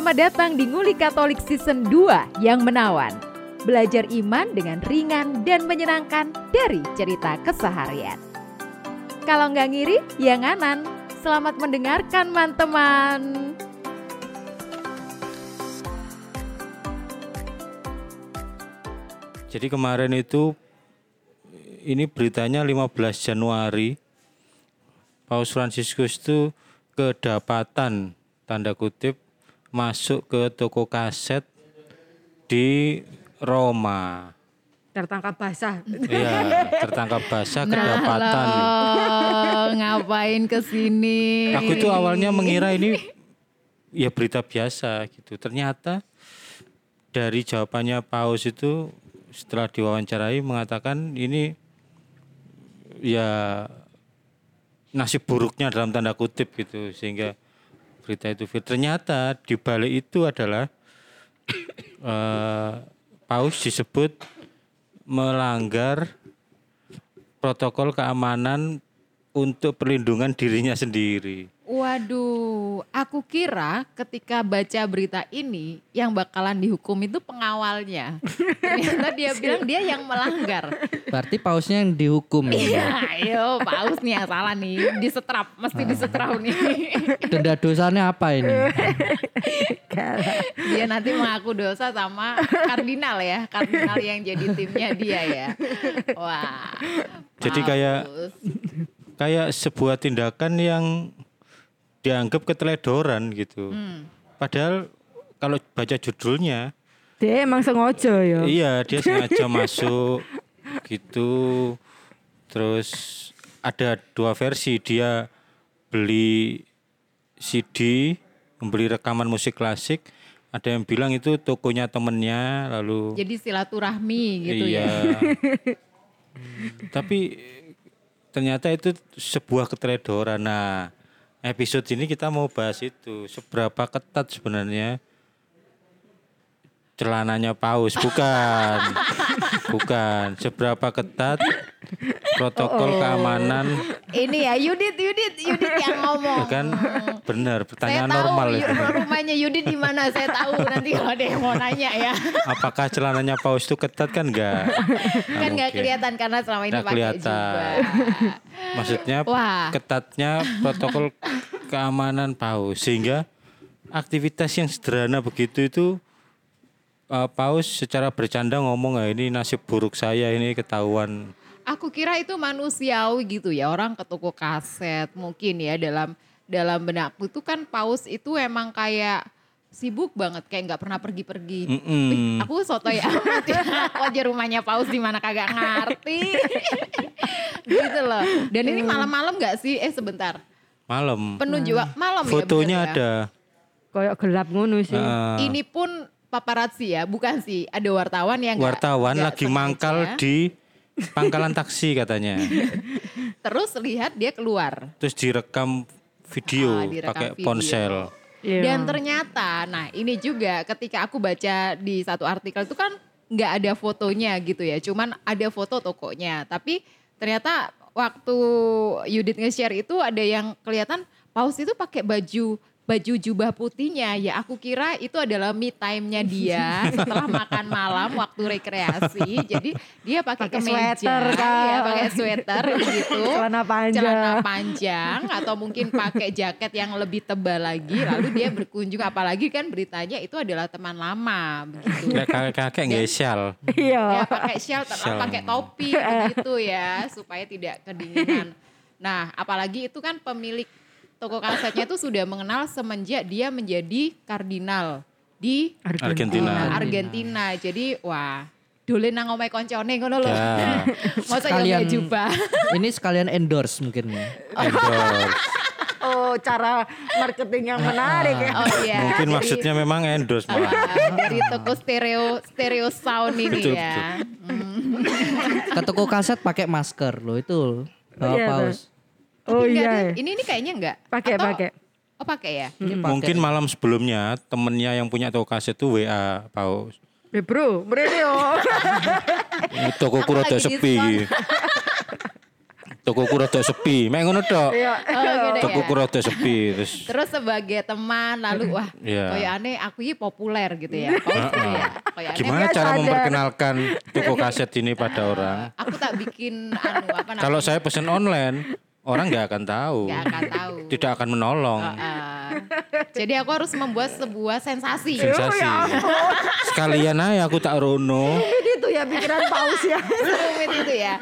Selamat datang di Nguli Katolik Season 2 yang menawan. Belajar iman dengan ringan dan menyenangkan dari cerita keseharian. Kalau nggak ngiri, ya nganan. Selamat mendengarkan, teman-teman. Jadi kemarin itu ini beritanya 15 Januari Paus Fransiskus itu kedapatan tanda kutip masuk ke toko kaset di Roma. tertangkap basah. Iya, tertangkap basah kedapatan. Oh, ngapain ke sini? Aku itu awalnya mengira ini ya berita biasa gitu. Ternyata dari jawabannya Paus itu setelah diwawancarai mengatakan ini ya nasib buruknya dalam tanda kutip gitu sehingga berita itu viral. ternyata di balik itu adalah eh, Paus disebut melanggar protokol keamanan untuk perlindungan dirinya sendiri. Waduh, aku kira ketika baca berita ini yang bakalan dihukum itu pengawalnya. Ternyata dia bilang dia yang melanggar. Berarti pausnya yang dihukum Iya, ya. ayo paus nih yang salah nih, disetrap, mesti disetrap nih. Denda dosanya apa ini? Dia nanti mengaku dosa sama kardinal ya, kardinal yang jadi timnya dia ya. Wah. Jadi kayak-. Kayak sebuah tindakan yang dianggap keteledoran gitu. Hmm. Padahal kalau baca judulnya, Dia emang sengaja ya. iya dia sengaja masuk gitu. Terus ada dua versi dia beli CD, membeli rekaman musik klasik. Ada yang bilang itu tokonya temennya, lalu Jadi silaturahmi gitu iya. ya. Tapi ternyata itu sebuah keteledoran. Nah, episode ini kita mau bahas itu seberapa ketat sebenarnya celananya paus. Bukan bukan seberapa ketat protokol keamanan Ini ya Yudit, Yudit, Yudit yang ngomong. kan benar Saya pertanyaan tahu normal yu- itu rumahnya Yudit di mana. Saya tahu nanti kalau ada yang mau nanya ya. apakah celananya paus itu ketat kan enggak kan nggak kelihatan karena selama ini Nggak pakai kelihatan. jubah. maksudnya Wah. ketatnya protokol keamanan paus sehingga aktivitas yang sederhana begitu itu uh, paus secara bercanda ngomong "Ah, ini nasib buruk saya ini ketahuan Aku kira itu manusiawi gitu ya orang ke toko kaset mungkin ya dalam dalam benakku itu kan paus itu emang kayak sibuk banget kayak nggak pernah pergi-pergi. Mm-mm. Wih, aku soto ya amat ya. Aja rumahnya paus di mana kagak ngerti. gitu loh. Dan ini malam-malam nggak sih? Eh sebentar. malam Penunjuk malam ya. fotonya ya? ada Kayak gelap ngono sih. Uh, Ini pun paparazzi ya, bukan sih? Ada wartawan yang wartawan nggak lagi sengaja. mangkal di pangkalan taksi katanya Terus lihat dia keluar. terus direkam video Ah, direkam pakai video. ponsel Iya. Dan ternyata, nah ini juga ketika aku baca di satu artikel itu kan nggak ada fotonya gitu ya, cuman ada foto tokonya. Tapi ternyata waktu Yudit nge-share itu ada yang kelihatan paus itu pakai baju baju jubah putihnya. Ya aku kira itu adalah me time-nya dia setelah makan malam waktu rekreasi. Jadi dia pakai kemeja. sweater, ya pakai sweater gitu Celana panjang. celana panjang atau mungkin pakai jaket yang lebih tebal lagi lalu dia berkunjung. Apalagi kan beritanya itu adalah teman lama begitu. Kayak kakek-kakek nggak? Syal Iya. ya pakai Shawl. pakai topi begitu ya supaya tidak kedinginan. Nah apalagi itu kan pemilik toko kasetnya itu sudah mengenal semenjak dia menjadi kardinal di Argentina. uh, Argentina jadi wah dolen nang omahe koncone ngono lho Ya. masa ya Sekalian- nggak jubah Ini sekalian endorse mungkin ya. endorse Oh, cara marketing yang menarik ya. oh iya mungkin Jadi- maksudnya memang endorse malah. Wah, dari toko stereo stereo sound ini Betul, ya. Hmm. Ke toko kaset pakai masker loh itu. Bawa Iya, paus. Oh Enggak iya. deh, ini ini kayaknya enggak. Pakai Atau- pakai. Oh pakai ya. Ini pakai- Mungkin malam sebelumnya temennya yang punya toko kaset itu WA Paus. Eh bro, bro yo. Toko rada lagi sepi. diskon. Tokoku rada sepi. Mek ngono tok. Iya. Oh, ya. Tokoku rada sepi terus Terus sebagai teman lalu wah Iya. kayak aneh aku ini populer gitu ya. Ya. Gimana cara sadar. memperkenalkan toko kaset ini pada orang? aku tak bikin anu apa namanya? Kalau saya pesen online, orang nggak akan tahu. Nggak akan tahu. Tidak akan menolong. Ah. jadi aku harus membuat sebuah sensasi. Sensasi. Sekalian aja aku tak rono. Ini tuh ya pikiran paus ya. Itu ya.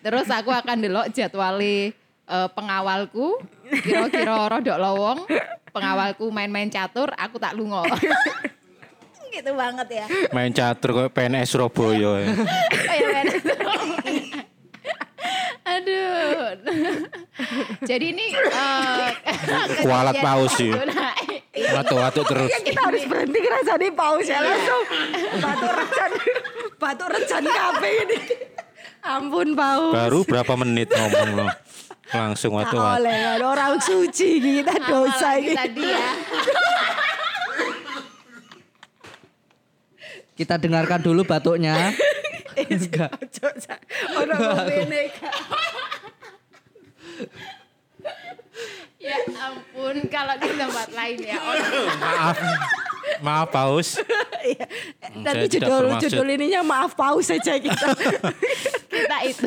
Terus aku akan delok jadwali eh, pengawalku kira-kira rodok lowong pengawalku main-main catur aku tak lungo gitu banget ya Main catur kayak PNS Surabaya. ya. Kayak main aduh jadi ini eh, Kualat paus sih. Nah, Watuk-watuk terus. Ya kita harus berhenti ngerasani paus ya langsung. Batu recan. Batu recan kafe ini. Ampun paus. Baru berapa menit ngomong loh. Langsung Tak watuk-watuk. oleh kan orang suci kita dosa ini. tadi ya Kita dengarkan dulu batuknya. Enggak. Orang ngomene Kak. ya ampun kalau di tempat lain ya Maaf. Maaf Paus. Iya. Hmm, Tapi judul judul ininya maaf paus saja kita. kita itu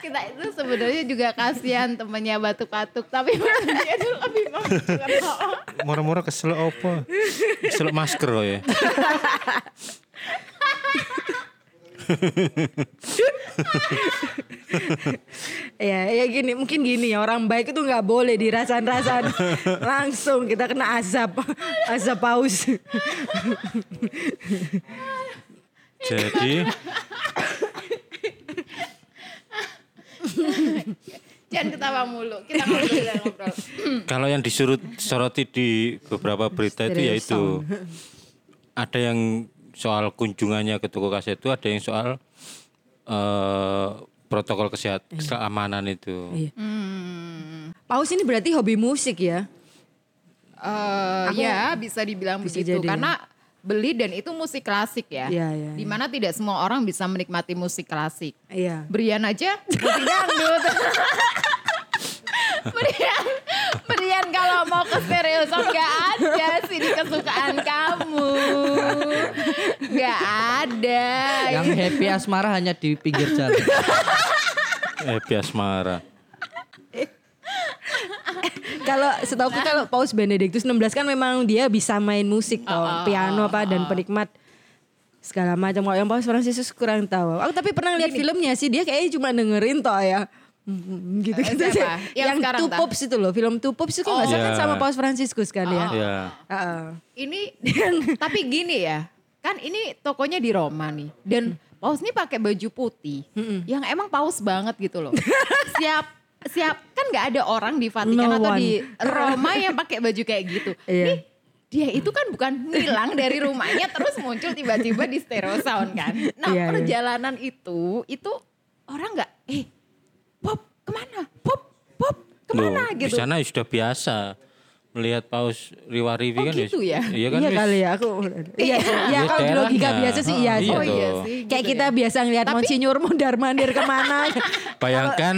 kita itu sebenarnya juga kasihan temennya batuk-batuk tapi dia itu lebih membutuhkan Murah-murah kesel apa? Kesel masker loh ya. ya ya gini mungkin gini ya orang baik itu nggak boleh dirasan-rasan langsung kita kena azab azab paus. Jadi? Jangan ketawa mulu kita ngobrol. Kalau yang disuruh soroti di beberapa berita itu ya itu ada yang soal kunjungannya ke toko kaset itu ada yang soal eh, protokol kesehatan keamanan itu. Iya. Paus ini berarti hobi musik ya? Eh, ya bisa dibilang Bisa begitu jadi. karena beli dan itu musik klasik ya Iya, iya, di mana tidak semua orang bisa menikmati musik klasik Iya. Brian aja musik dangdut Brian Brian kalau mau ke stereo sound gak ada sih di kesukaan kamu Gak ada Yang happy asmara hanya di pinggir jalan. Eh Asmara. Kalau setahu kalau Paus Benedictus 16 kan memang dia bisa main musik toh, piano apa dan penikmat segala macam. Kalau yang Paus Fransiskus kurang tahu. Aku tapi pernah lihat filmnya sih dia kayaknya cuma dengerin toh ya. Hmm, gitu Eh, gitu siapa? Yang Yang, sekarang, Two? Pops itu loh, film Two Pops itu nggak salah kan Iya. sama Paus Fransiskus kan ya. Ya. Heeh. Ini tapi gini ya, kan ini tokonya di Roma nih dan paus ini pakai baju putih, yang emang paus banget gitu loh. siap siap kan nggak ada orang di Vatikan No atau one. di Roma yang pakai baju kayak gitu. Iya. Nih dia itu kan bukan ngilang dari rumahnya terus muncul tiba-tiba di stereo sound kan. Nah Iya, iya. perjalanan itu itu orang nggak eh pop ke mana pop pop Loh, ke mana di gitu. sana sudah biasa melihat paus riwa-riwi Oh, kan gitu ya? Iya kan iya kali ya aku. Iya, sih. iya Ya, kalau di logika biasa sih iya. Ah, sih. iya Oh iya sih. Kayak gitu kita ya. biasa ngeliat Tapi- Monsinyur mondar mandir ke mana. Bayangkan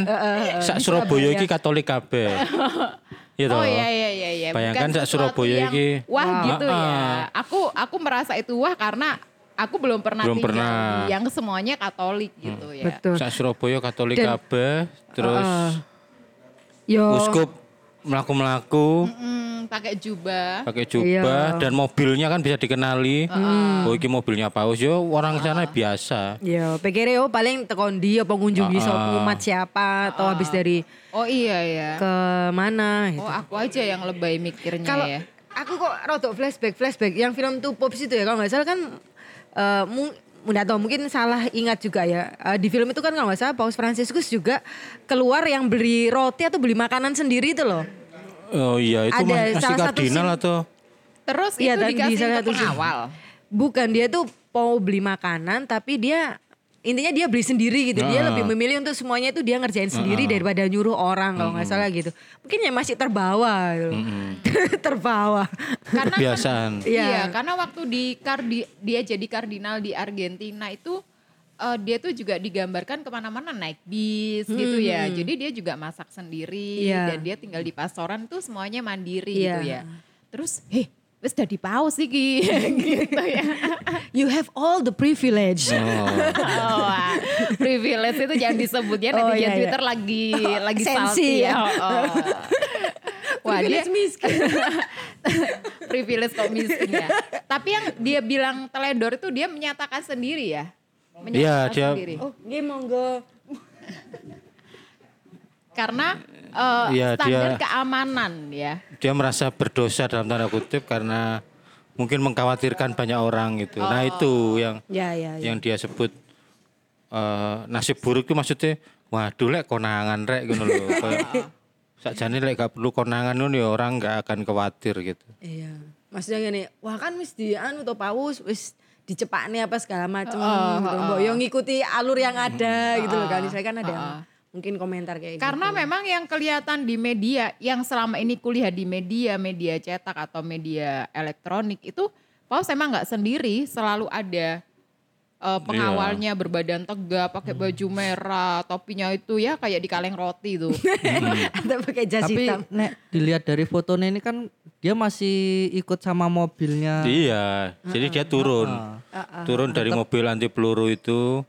sak Surabaya iki Katolik kabeh. Iya toh. Oh iya iya iya iya. Bayangkan sak Surabaya iki. Wah gitu Ah, ya. ah. Aku aku merasa itu wah karena aku belum pernah Belum tinggal pernah. di yang semuanya Katolik gitu ya. Betul. Sak Surabaya Katolik Dan- kabeh terus Yo. uskup melaku-melaku Mm, pakai jubah. pakai jubah Iya. dan mobilnya kan bisa dikenali. Oh iki mobilnya paus yo orang sana biasa. Yo, pikir yo paling tekon di apa ngunjungi Ah, sapa umat siapa atau habis dari Oh iya ya. ke mana gitu. Oh aku aja yang lebay mikirnya Kalau ya. aku kok rodok flashback flashback yang film Two Pops itu ya kalau nggak salah kan eh nggak tahu mungkin salah ingat juga ya. Eh, di film itu kan kalau nggak salah Paus Fransiskus juga keluar yang beli roti atau beli makanan sendiri itu loh. Oh iya itu Ada mas- masih salah satu kardinal atau? Terus Iya, itu dikasih salah untuk satu pengawal. bukan dia tuh mau beli makanan tapi dia intinya dia beli sendiri gitu dia Ah. lebih memilih untuk semuanya itu dia ngerjain sendiri daripada nyuruh orang kalau nggak salah gitu mungkin ya masih terbawa gitu. terbawa Karena kan- kebiasaan. Iya. Iya, karena waktu di kardi dia jadi kardinal di Argentina itu eh, dia tuh juga digambarkan ke mana-mana naik bis gitu ya. Hmm. Jadi dia juga masak sendiri Iya. dan dia tinggal di pastoran tuh semuanya mandiri Iya. gitu ya. Terus, heh, wis jadi paus iki gitu ya. You have all the privilege. Oh. Oh, wah. privilege itu jangan disebutnya Oh, netizen iya, iya. Twitter lagi lagi sensi salty ya. ya. Oh, oh. Wah, dia privilege miskin. privilege kok miskin ya. Tapi yang dia bilang teledor itu dia menyatakan sendiri ya. Menyatakan Iya, dia- sendiri. oh, game monggo. Karena eh, Iya, standar dia- keamanan ya. Dia merasa berdosa dalam tanda kutip karena mungkin mengkhawatirkan banyak orang gitu. Nah itu yang Ya, ya, ya. yang dia sebut eh, nasib buruk itu maksudnya waduh lek konangan rek gitu loh. Sakjane lek gak perlu konangan ngono ya orang gak akan khawatir gitu. Iya. Maksudnya gini, wah kan wis di anu to paus wis dicepakne apa segala macam gitu. Mbok yo ngikuti alur yang ada gitu loh kan. Saya kan ada yang mungkin komentar kayak Karena gitu. memang yang kelihatan di media, yang selama ini kuliah di media, media cetak atau media elektronik itu Paus emang nggak sendiri, selalu ada eh, pengawalnya berbadan tegap, pakai baju merah, topinya itu ya kayak di kaleng roti tuh. Atau pakai jas Tapi hitam. nek dilihat dari fotonya ini kan dia masih ikut sama mobilnya. Iya, jadi dia turun. Turun dari mobil anti peluru itu.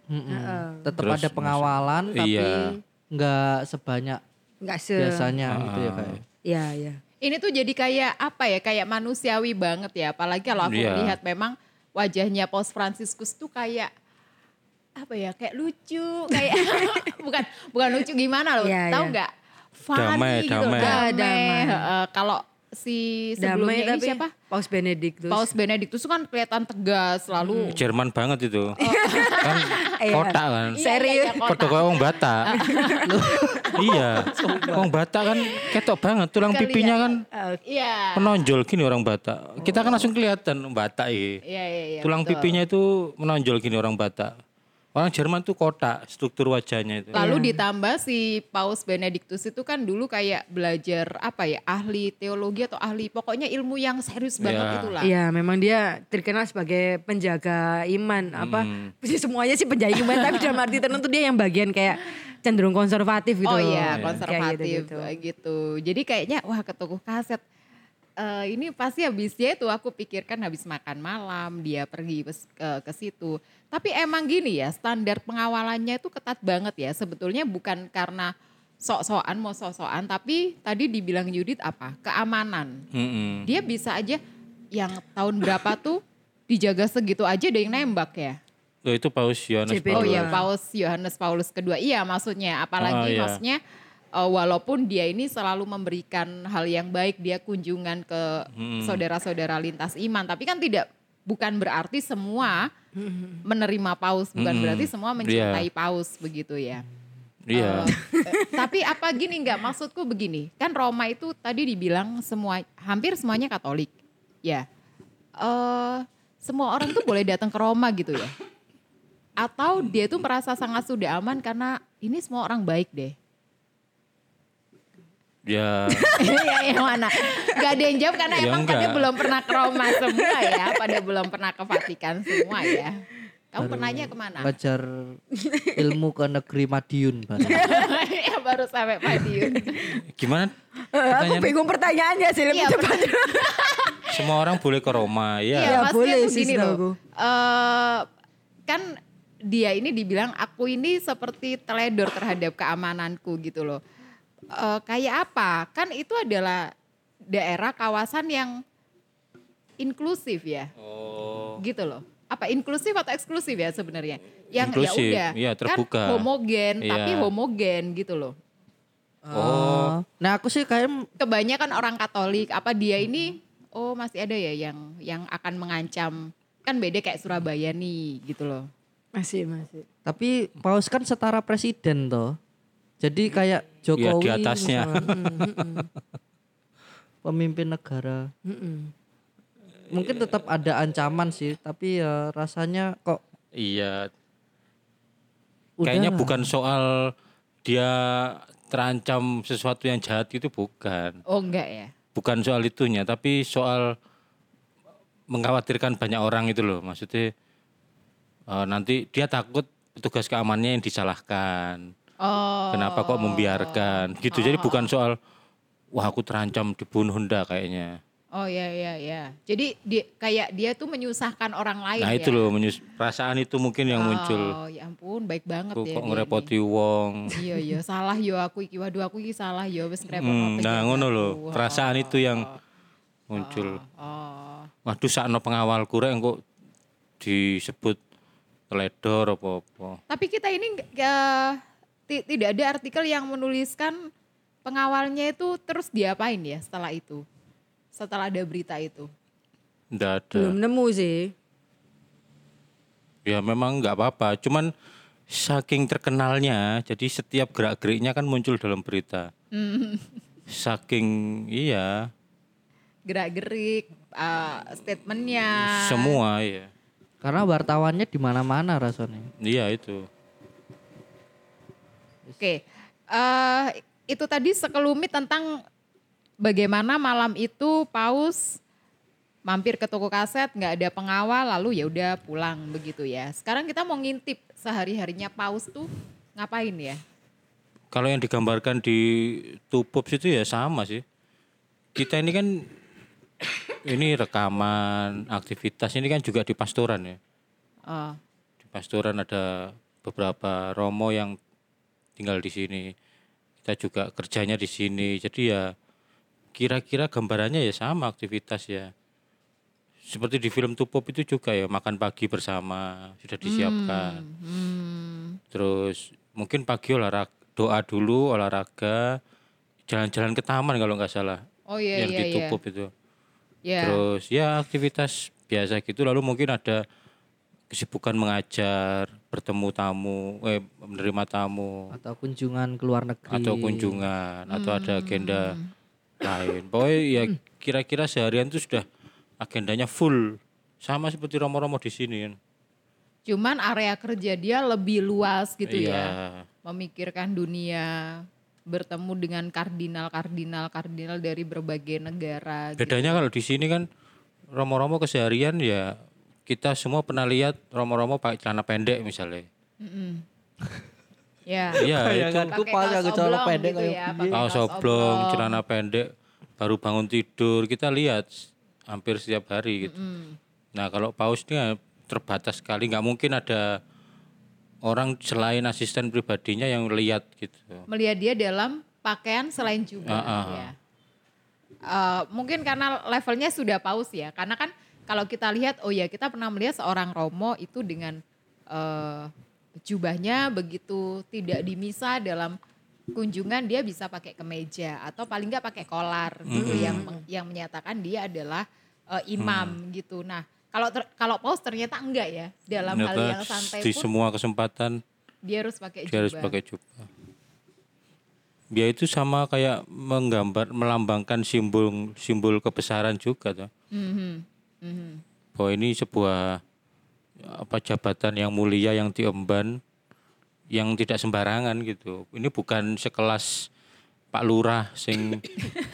Tetap Terus ada pengawalan tapi Iya. Nggak sebanyak Enggak se biasanya gitu ya kayak. Iya, iya. Ini tuh jadi kayak apa ya, kayak manusiawi banget ya. Apalagi kalau aku Iya. melihat memang wajahnya Paus Franciscus tuh kayak apa ya, kayak lucu, kayak bukan bukan lucu gimana loh, Iya, tahu iya. nggak? Funny Damai, gitu, damai. damai. Damai. Heeh, kalau si sebelumnya Damai ini tapi siapa? Paus Benedictus. Paus Benedictus tuh kan kelihatan tegas, selalu Jerman banget itu. kan kotak kan. Iya, Serius? iya, iya, Padha kotak. kaya wong Batak. iya. Wong Batak kan ketok banget tulang pipinya kan Iya. menonjol gini orang Batak. Kita kan langsung kelihatan Batak ini. Iya, iya, iya. tulang betul. pipinya itu menonjol gini orang Batak. Orang Jerman tuh kotak struktur wajahnya itu. Lalu ditambah si Paus Benedictus itu kan dulu kayak belajar apa ya ahli teologi atau ahli pokoknya ilmu yang serius banget Iya. itulah. Iya, memang dia terkenal sebagai penjaga iman. Apa Hmm. semuanya sih penjaga iman, tapi dalam arti tertentu dia yang bagian kayak cenderung konservatif gitu. Oh iya Kayak konservatif gitu-gitu. gitu, Jadi kayaknya wah ke toko kaset eh, ini pasti habisnya itu aku pikirkan habis makan malam dia pergi ke ke situ. Tapi emang gini ya standar pengawalannya itu ketat banget ya. Sebetulnya bukan karena sok-sokan mau sok-sokan tapi tadi dibilang Yudit apa? Keamanan. Mm-mm. Dia bisa aja yang tahun berapa tuh dijaga segitu aja ada yang nembak ya. Loh, itu Paus Yohanes CP. Oh Paulus. iya, Paus Yohanes Paulus kedua. Iya, maksudnya apalagi Oh, iya. maksudnya eh, walaupun dia ini selalu memberikan hal yang baik, dia kunjungan ke Hmm. saudara-saudara lintas iman, tapi kan tidak bukan berarti semua menerima paus, bukan Hmm. berarti semua mencintai paus begitu ya. Iya. Eh, tapi apa gini nggak maksudku begini, kan Roma itu tadi dibilang semua hampir semuanya Katolik, ya. eh semua orang tuh boleh datang ke Roma gitu ya. Atau dia tuh merasa sangat sudah aman karena ini semua orang baik deh. Ya. ya yang mana? Gak ada yang jawab karena Ya emang pada enggak. belum pernah ke Roma semua ya, pada belum pernah ke Vatikan semua ya. Kamu pernahnya ke mana? Belajar ilmu ke negeri Madiun. Barang. ya baru sampai Madiun. Gimana? Eh, aku Pertanyaan bingung pertanyaannya sih lebih Iya, cepat. semua orang boleh ke Roma. Iya, Ya. Ya, maksudnya boleh sih, loh. aku. eh, kan dia ini dibilang aku ini seperti teledor terhadap keamananku gitu loh. Eh, kayak apa? Kan itu adalah daerah kawasan yang inklusif ya. Oh. Gitu loh. Apa inklusif atau eksklusif ya sebenarnya? Yang Inklusif, ya udah iya, terbuka. kan homogen Iya. tapi homogen gitu loh. Oh. Nah aku sih kayak Kebanyakan orang Katolik apa dia ini oh masih ada ya yang yang akan mengancam kan beda kayak Surabaya nih gitu loh. Masih, masih. tapi Paus kan setara presiden toh. Jadi kayak Jokowi Iya, di atasnya. misalnya. pemimpin negara. Mungkin tetap ada ancaman sih, tapi ya rasanya kok Iya. udah Kayaknya lah. bukan soal dia terancam sesuatu yang jahat itu bukan. Oh enggak ya? Bukan soal itunya, tapi soal mengkhawatirkan banyak orang itu loh. Maksudnya eh, nanti dia takut petugas keamanannya yang disalahkan. Oh. Kenapa kok membiarkan? Gitu. Jadi bukan soal wah aku terancam dibunuh ndak kayaknya. Oh ya ya ya. Jadi dia kayak dia tuh menyusahkan orang lain Nah ya. itu loh menyus- perasaan itu mungkin yang muncul. Oh ya ampun, baik banget Kok ya. kok ngerepoti ini. wong. Iya iya, salah yo aku iki. Waduh aku iki salah yo wis ngerepot Hmm, nah ngono loh, perasaan itu yang muncul. Oh. Waduh sakno pengawal kurang kok disebut teledor apa-apa. Tapi kita ini ti- tidak ada artikel yang menuliskan pengawalnya itu terus diapain ya setelah itu. Setelah ada berita itu. Nggak ada. Belum nemu sih. Ya memang nggak apa-apa, cuman saking terkenalnya, jadi setiap gerak-geriknya kan muncul dalam berita. Hmm. Saking iya, Gerak-gerik, eh, statementnya. semua ya. Karena wartawannya di mana-mana rasanya. Iya itu. Oke, eh itu tadi sekelumit tentang bagaimana malam itu Paus mampir ke toko kaset, nggak ada pengawal, lalu ya udah pulang begitu ya. Sekarang kita mau ngintip sehari harinya Paus tuh ngapain ya? Kalau yang digambarkan di Tupops itu ya sama sih. Kita ini kan ini rekaman aktivitas ini kan juga di pastoran ya. Oh, Di pastoran ada beberapa romo yang tinggal di sini. Kita juga kerjanya di sini. Jadi ya kira-kira gambarannya ya sama aktivitas ya. Seperti di film Tupop itu juga ya makan pagi bersama sudah disiapkan. hmm, Terus mungkin pagi olahraga doa dulu olahraga jalan-jalan ke taman kalau nggak salah oh iya yang iya di iya. Tupop itu. Ya. Terus ya aktivitas biasa gitu lalu mungkin ada kesibukan mengajar, bertemu tamu, eh menerima tamu Atau kunjungan ke luar negeri. atau kunjungan atau ada agenda lain. Pokoknya ya kira-kira seharian itu sudah agendanya full sama seperti romo-romo di sini kan. Cuman area kerja dia lebih luas gitu Iya. ya. Memikirkan dunia, bertemu dengan kardinal-kardinal kardinal dari berbagai negara. gitu. Bedanya kalau di sini kan romo-romo keseharian ya kita semua pernah lihat romo-romo pakai celana pendek misalnya. Ya. Iya itu pakai kaos celana oblong pendek gitu kayak ya, kaos oblong, celana pendek, baru bangun tidur kita lihat hampir setiap hari gitu. Nah kalau paus ini terbatas sekali, nggak mungkin ada orang selain asisten pribadinya yang lihat gitu. Melihat dia dalam pakaian selain juga ah. ya. Eh, mungkin karena levelnya sudah paus ya. Karena kan kalau kita lihat, oh ya kita pernah melihat seorang Romo itu dengan eh, jubahnya begitu tidak dimisa dalam kunjungan dia bisa pakai kemeja atau paling nggak pakai kolar gitu yang yang menyatakan dia adalah eh, imam gitu. Nah kalau ter- kalau paus ternyata enggak ya dalam hal Ternyata yang santai di pun semua kesempatan dia harus pakai dia harus jubah. pakai jubah. Dia itu sama kayak menggambar, melambangkan simbol simbol kebesaran juga tuh. Mhm, mhm. bahwa ini sebuah apa jabatan yang mulia yang diemban yang tidak sembarangan gitu. Ini bukan sekelas Pak Lurah sing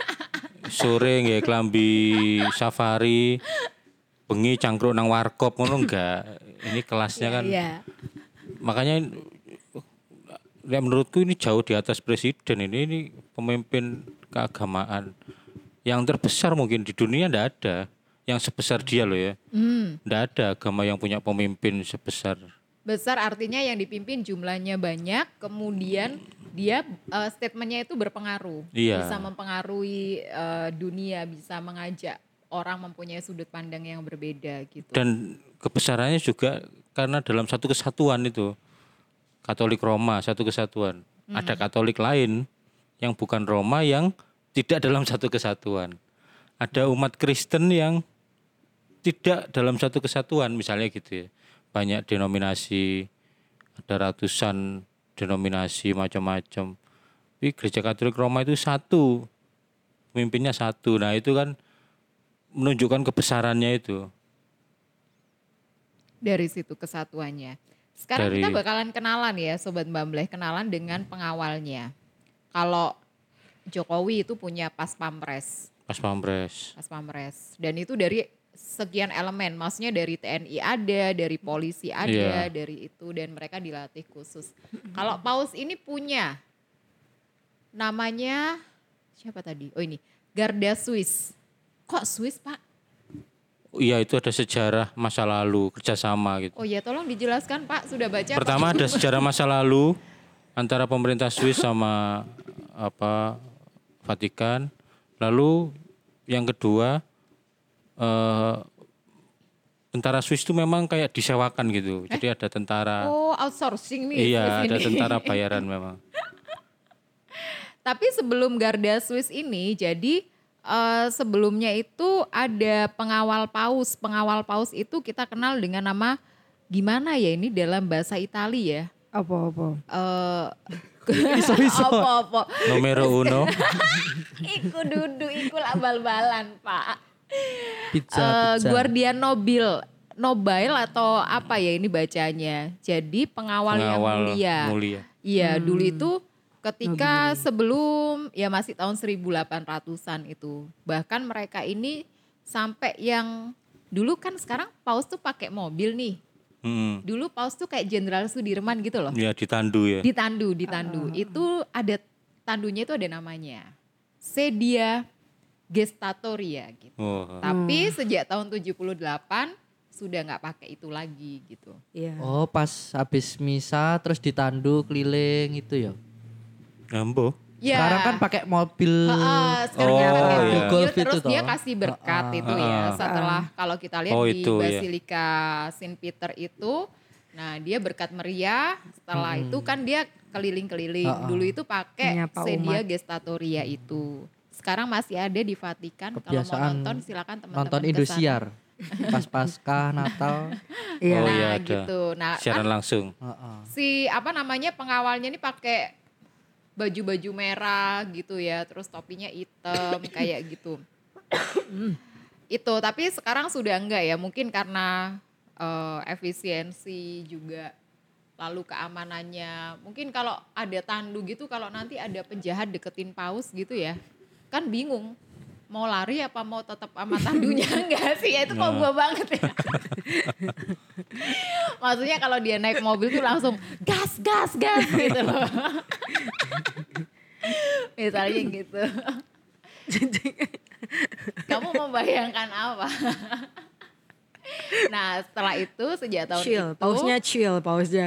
sore nggak klambi safari bengi cangkruk nang warkop ngono enggak. Ini kelasnya kan Iya. makanya ya menurutku ini jauh di atas presiden ini ini pemimpin keagamaan yang terbesar mungkin di dunia ndak ada yang sebesar dia loh ya Hmm. ndak ada agama yang punya pemimpin sebesar Besar artinya yang dipimpin jumlahnya banyak, kemudian dia eh, statementnya itu berpengaruh, Iya. bisa mempengaruhi eh, dunia, bisa mengajak orang mempunyai sudut pandang yang berbeda gitu. dan kebesarannya juga karena dalam satu kesatuan itu Katolik Roma satu kesatuan ada Katolik lain yang bukan Roma yang tidak dalam satu kesatuan ada umat Kristen yang tidak dalam satu kesatuan misalnya gitu ya banyak denominasi ada ratusan denominasi macam-macam tapi gereja Katolik Roma itu satu pemimpinnya satu nah itu kan menunjukkan kebesarannya itu Dari situ kesatuannya. Sekarang Dari- kita bakalan kenalan ya Sobat Bambleh, kenalan dengan pengawalnya. Kalau Jokowi itu punya pas pampres, pas pampres pas pampres. Dan itu dari sekian elemen, maksudnya dari TNI ada, dari polisi ada, Iya. dari itu dan mereka dilatih khusus. Kalau paus ini punya namanya siapa tadi? Oh ini Garda Swiss. Kok Swiss pak? Iya itu ada sejarah masa lalu kerjasama gitu. Oh ya tolong dijelaskan pak, sudah baca? Pak? Pertama ada sejarah masa lalu antara pemerintah Swiss sama apa Vatikan. Lalu yang kedua eh, tentara Swiss itu memang kayak disewakan gitu. Jadi ada tentara. Oh outsourcing nih. iya, ada tentara bayaran memang. Tapi sebelum Garda Swiss ini, jadi eh, sebelumnya itu ada pengawal paus. Pengawal paus itu kita kenal dengan nama gimana ya ini dalam bahasa Itali ya? Apa-apa. Eh apa-apa. Numero uno. Iku dudu, iku bal-balan pak. Pizza, Eh, pizza. Guardian Nobil, Nobile atau apa ya ini bacanya? Jadi pengawal, yang Pengawal mulia. mulia. Iya, dulu itu ketika sebelum ya masih tahun 1800-an itu. Bahkan mereka ini sampai yang dulu kan sekarang paus tuh pakai mobil nih. Hmm. Dulu paus tuh kayak Jenderal Sudirman gitu loh. Ya ditandu ya. Ditandu, ditandu. Itu ada tandunya itu ada namanya. Sedia Gestatoria gitu. Oh. Tapi sejak tahun 78 sudah nggak pakai itu lagi gitu. Iya. Oh pas habis misa terus ditandu keliling itu ya. Ambo. Ya. Sekarang kan pakai mobil. Heeh, sekarang Oh, pakai iya. mobil, itu terus dia toh. kasih berkat itu ya. Setelah kalau kita lihat Oh, di itu, iya. Basilika Saint Peter itu, nah dia berkat meriah. Setelah itu kan dia keliling-keliling. Dulu itu pakai sedia gestatoria itu. Sekarang masih ada di Vatikan. Kalau mau Kebiasaan nonton silakan teman-teman Nonton. Indosiar. Pas Paskah, Natal. Iya. Oh Nah iya ada. gitu. Nah Siaran kan langsung. Heeh. si apa namanya pengawalnya ini pakai baju-baju merah gitu ya, terus topinya hitam kayak gitu. itu tapi sekarang sudah enggak ya, mungkin karena eh, efisiensi juga lalu keamanannya. Mungkin kalau ada tandu gitu kalau nanti ada penjahat deketin paus gitu ya. Kan bingung mau lari apa mau tetap sama tandunya enggak sih ya itu kok gua banget ya. Maksudnya kalau dia naik mobil tuh langsung gas gas gas gitu loh. Misalnya gitu. Kamu membayangkan apa? Nah setelah itu sejak tahun Chill, itu pausnya chill, pausnya.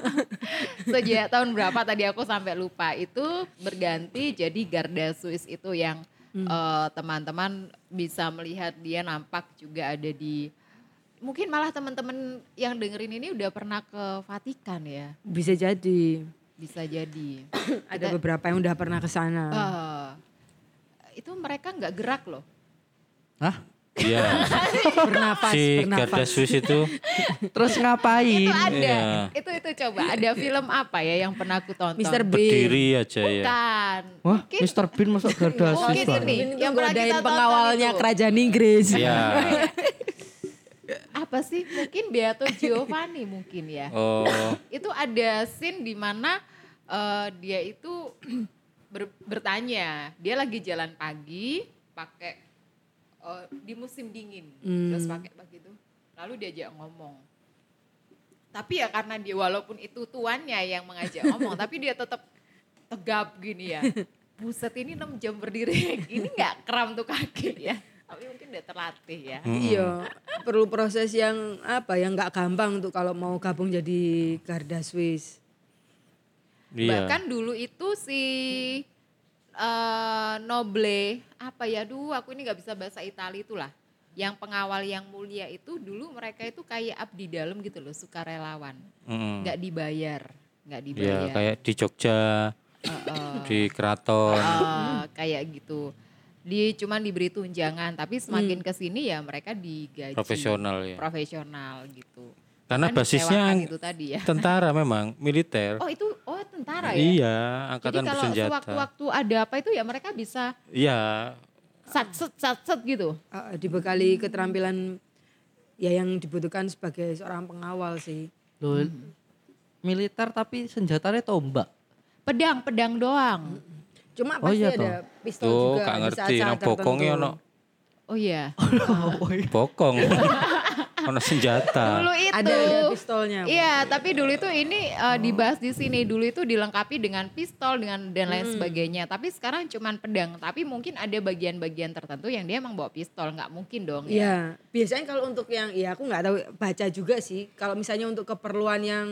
sejak tahun berapa tadi aku sampai lupa itu berganti jadi Garda Swiss itu yang eh, teman-teman bisa melihat dia nampak juga ada di mungkin malah teman-teman yang dengerin ini udah pernah ke Vatikan ya Bisa jadi. bisa jadi Ada beberapa yang udah pernah ke sana. Eh, itu mereka nggak gerak loh Hah? Iya. Bernafas, si Garda bernafas. Swiss itu Terus ngapain? itu ada Iya. itu itu coba ada film apa ya yang pernah aku tonton Mr. Bean. berdiri aja ya. bukan Wah, mungkin Mr. Bean masuk Garda Swiss, mungkin ini Yang yang pernah kita pengawalnya itu. kerajaan Inggris. Iya. apa sih mungkin Beato Giovanni mungkin ya Oh, itu ada scene di mana eh, dia itu ber- bertanya dia lagi jalan pagi pakai eh, di musim dingin. Terus pakai begitu. Lalu diajak ngomong. Tapi ya karena dia walaupun itu tuannya yang mengajak ngomong tapi dia tetap tegap gini ya. Buset ini 6 jam berdiri. Gini nggak kram tuh kaki. Ya tapi mungkin udah terlatih ya. Iya, perlu proses yang apa yang nggak gampang untuk kalau mau gabung jadi Garda Swiss. iya. Bahkan dulu itu si eh, Noble apa ya dulu aku ini nggak bisa bahasa Itali itulah. Yang pengawal yang mulia itu dulu mereka itu kayak abdi dalam gitu loh, sukarelawan. Mm. nggak dibayar, nggak Ya, dibayar. kayak di Jogja, di keraton. Eh, kayak gitu. Di cuman diberi tunjangan, tapi semakin ke sini ya mereka digaji Profesional ya. profesional gitu. Karena Kan basisnya itu tadi ya. tentara memang, militer. Oh itu tentara ya. Iya, Jadi angkatan kalau bersenjata. sewaktu-waktu ada apa itu ya mereka bisa Iya, sat set sat set gitu. Ah, dibekali keterampilan ya yang dibutuhkan sebagai seorang pengawal sih. Loh, militer tapi senjatanya tombak. Pedang, pedang doang. Cuma Oh pasti iya ada pistol tuh juga gak di ngerti, nang bokongnya tertentu. ono Oh iya. Bokong. Ono senjata. Dulu itu. Ada ada pistolnya. Iya, tapi dulu itu ini eh, dibahas di sini. Dulu itu dilengkapi dengan pistol dengan dan lain sebagainya. Tapi sekarang cuman pedang. Tapi mungkin ada bagian-bagian tertentu yang dia emang bawa pistol. Nggak mungkin dong. ya. Iya, biasanya kalau untuk yang ya aku nggak tahu baca juga sih. Kalau misalnya untuk keperluan yang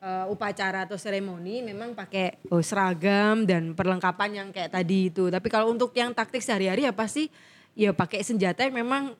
eh, upacara atau seremoni memang pakai oh, seragam dan perlengkapan yang kayak tadi itu. Tapi kalau untuk yang taktik sehari-hari ya pasti ya pakai senjata yang memang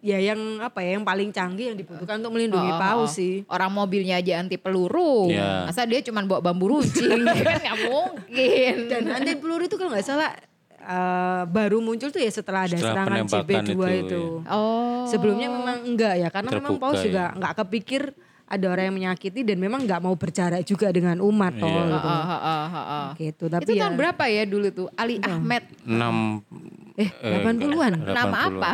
ya yang apa ya yang paling canggih yang dibutuhkan untuk melindungi Oh, paus oh. sih. Orang mobilnya aja anti peluru. Iya. Masa dia cuman bawa bambu runcing? kan nggak mungkin. Dan anti peluru itu kalau nggak salah eh, baru muncul tuh ya setelah ada Setelah serangan penembakan CB2 itu, itu. ya. Oh. Sebelumnya memang enggak ya karena memang Terbuka, paus ya. juga nggak kepikir ada orang yang menyakiti dan memang nggak mau berjarak juga dengan umat toh Iya. gitu. Oh, oh, oh, oh, oh. Gitu, tapi itu ya tahun berapa ya dulu tuh? Ali Ahmed. 6 eh 80-an. Nama apa?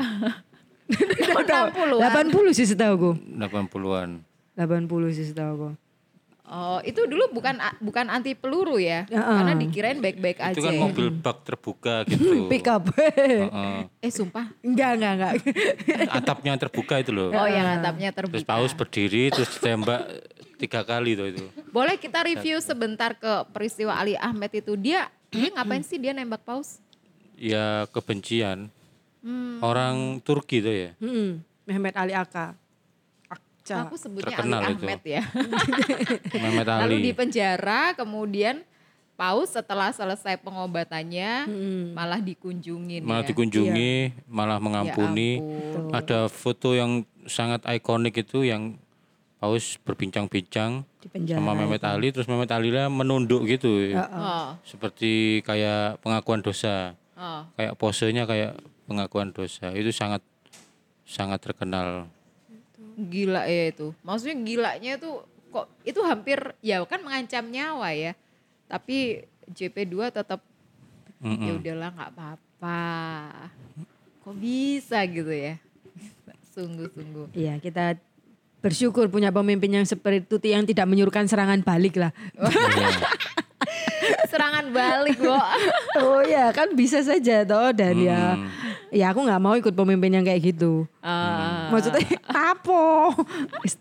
80 80 sih setahu aku. 80-an. 80 sih setahu aku. Oh, itu dulu bukan bukan anti peluru ya? Heeh. Karena dikirain baik-baik aja. Itu kan mobil bak terbuka gitu. Pick up. Heeh. Eh, sumpah. enggak, enggak, enggak. Atapnya terbuka itu loh. Oh, yang atapnya Terus terbuka. paus berdiri terus ditembak tiga kali tuh itu. Boleh kita review sebentar ke peristiwa Ali Ahmed itu. Dia dia ngapain sih dia nembak paus? Ya kebencian. Orang Turki tuh ya. Hmm, Mehmet Ali Aka. Akca. Aku sebutnya Terkenal Ali itu. Ahmed ya. Mehmet Lalu di Ali. penjara, kemudian paus setelah selesai pengobatannya Hmm. malah dikunjungin Malah ya. dikunjungi, malah mengampuni. ampun. Ada foto yang sangat ikonik itu yang Paus berbincang-bincang sama Mehmet Ali, terus Mehmet Ali lah menunduk gitu, Oh, seperti kayak pengakuan dosa, oh. kayak posenya kayak pengakuan dosa. Itu sangat sangat terkenal. Gila ya itu. Maksudnya gilanya tuh kok itu hampir ya kan mengancam nyawa ya. Tapi JP2 tetap Mm-mm. ya udahlah nggak apa-apa. Kok bisa gitu ya? Sungguh-sungguh. Iya, kita bersyukur punya pemimpin yang seperti itu yang tidak menyuruhkan serangan balik lah. Iya. Serangan balik, Bo. oh ya, kan bisa saja toh dan Hmm. ya aku nggak mau ikut pemimpin yang kayak gitu. Ah. Maksudnya apa?